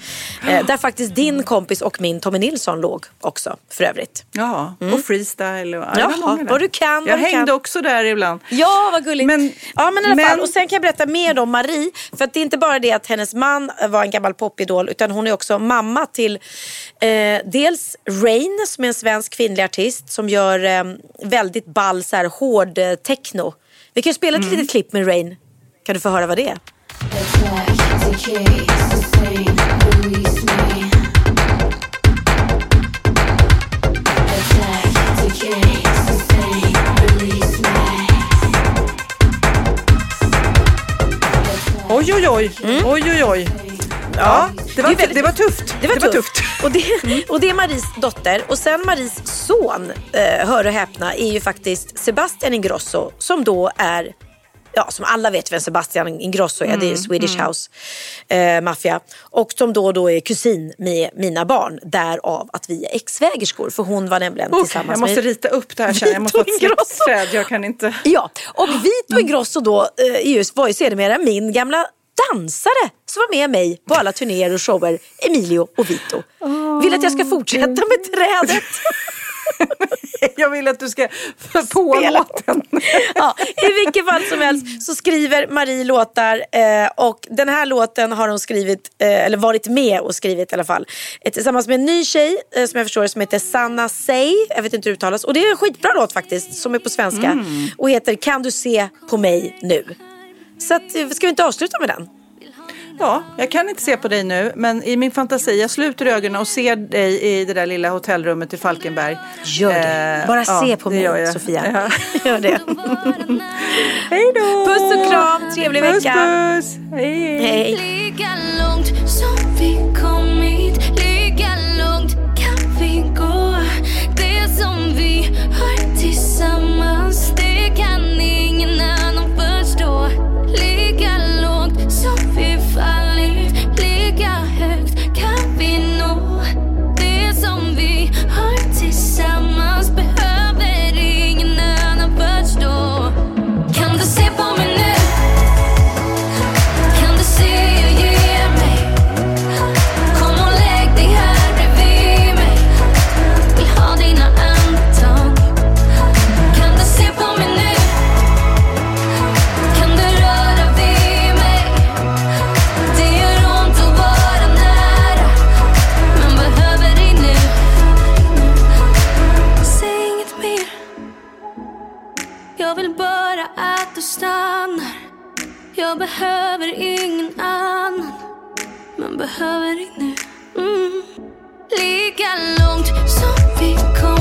Eh, där faktiskt din kompis och min Tommy Nilsson låg också för övrigt. Ja, och freestyle. Och, ja, vad du kan, Jag du hängde kan. också där ibland. Ja, vad gulligt. Men- ja, men i alla men- fall. Och sen kan jag berätta mer om Marie. För att det är inte bara det att hennes man var en gammal popidol utan hon är också mamma till eh, dels Rain som är en svensk kvinnlig artist som gör eh, väldigt ball så här, hård eh, techno. Vi kan ju spela ett Mm. litet klipp med Rain. Kan du få höra vad det är? Oj, oj, oj. Oj, oj, oj. Ja, det var, Mm. Det är väldigt- det var tufft. Det var, tufft. Och, det, och det är Maries dotter. Och sen Maries son, eh, hör och häpna, är ju faktiskt Sebastian Ingrosso som då är Ja, som alla vet vem Sebastian Ingrosso är, det är Swedish House eh, Mafia. Och som då, då är kusin med mina barn, därav att vi är exvägerskor. För hon var nämligen Usch, tillsammans jag måste med... rita upp det här sen. Jag måste ha ett släktträd. Jag kan inte... Ja, och Vito Ingrosso då eh, var ju sedermera min gamla dansare som var med mig på alla turnéer och shower, Emilio och Vito. Vill att jag ska fortsätta med trädet. (laughs) Jag vill att du ska på Spela. låten. (laughs) ja, I vilket fall som helst så skriver Marie låtar eh, och den här låten har hon skrivit, eh, eller varit med och skrivit i alla fall. Eh, tillsammans med en ny tjej som jag förstår som heter Sanna Say. Jag vet inte hur det uttalas. Och det är en skitbra låt faktiskt som är på svenska. Och heter Kan du se på mig nu? Så att, ska vi inte avsluta med den? Ja, jag kan inte se på dig nu, men i min fantasi, jag sluter ögonen och ser dig i det där lilla hotellrummet i Falkenberg. Gör det. Eh, Bara ja, se på mig. Sofia. Ja. (laughs) Gör det. (laughs) Hej då! Puss och kram, trevlig Puss, vecka. puss! Hej, hej. Hej. Du stannar jag behöver ingen annan Men behöver dig nu mm. Lika långt som vi kom.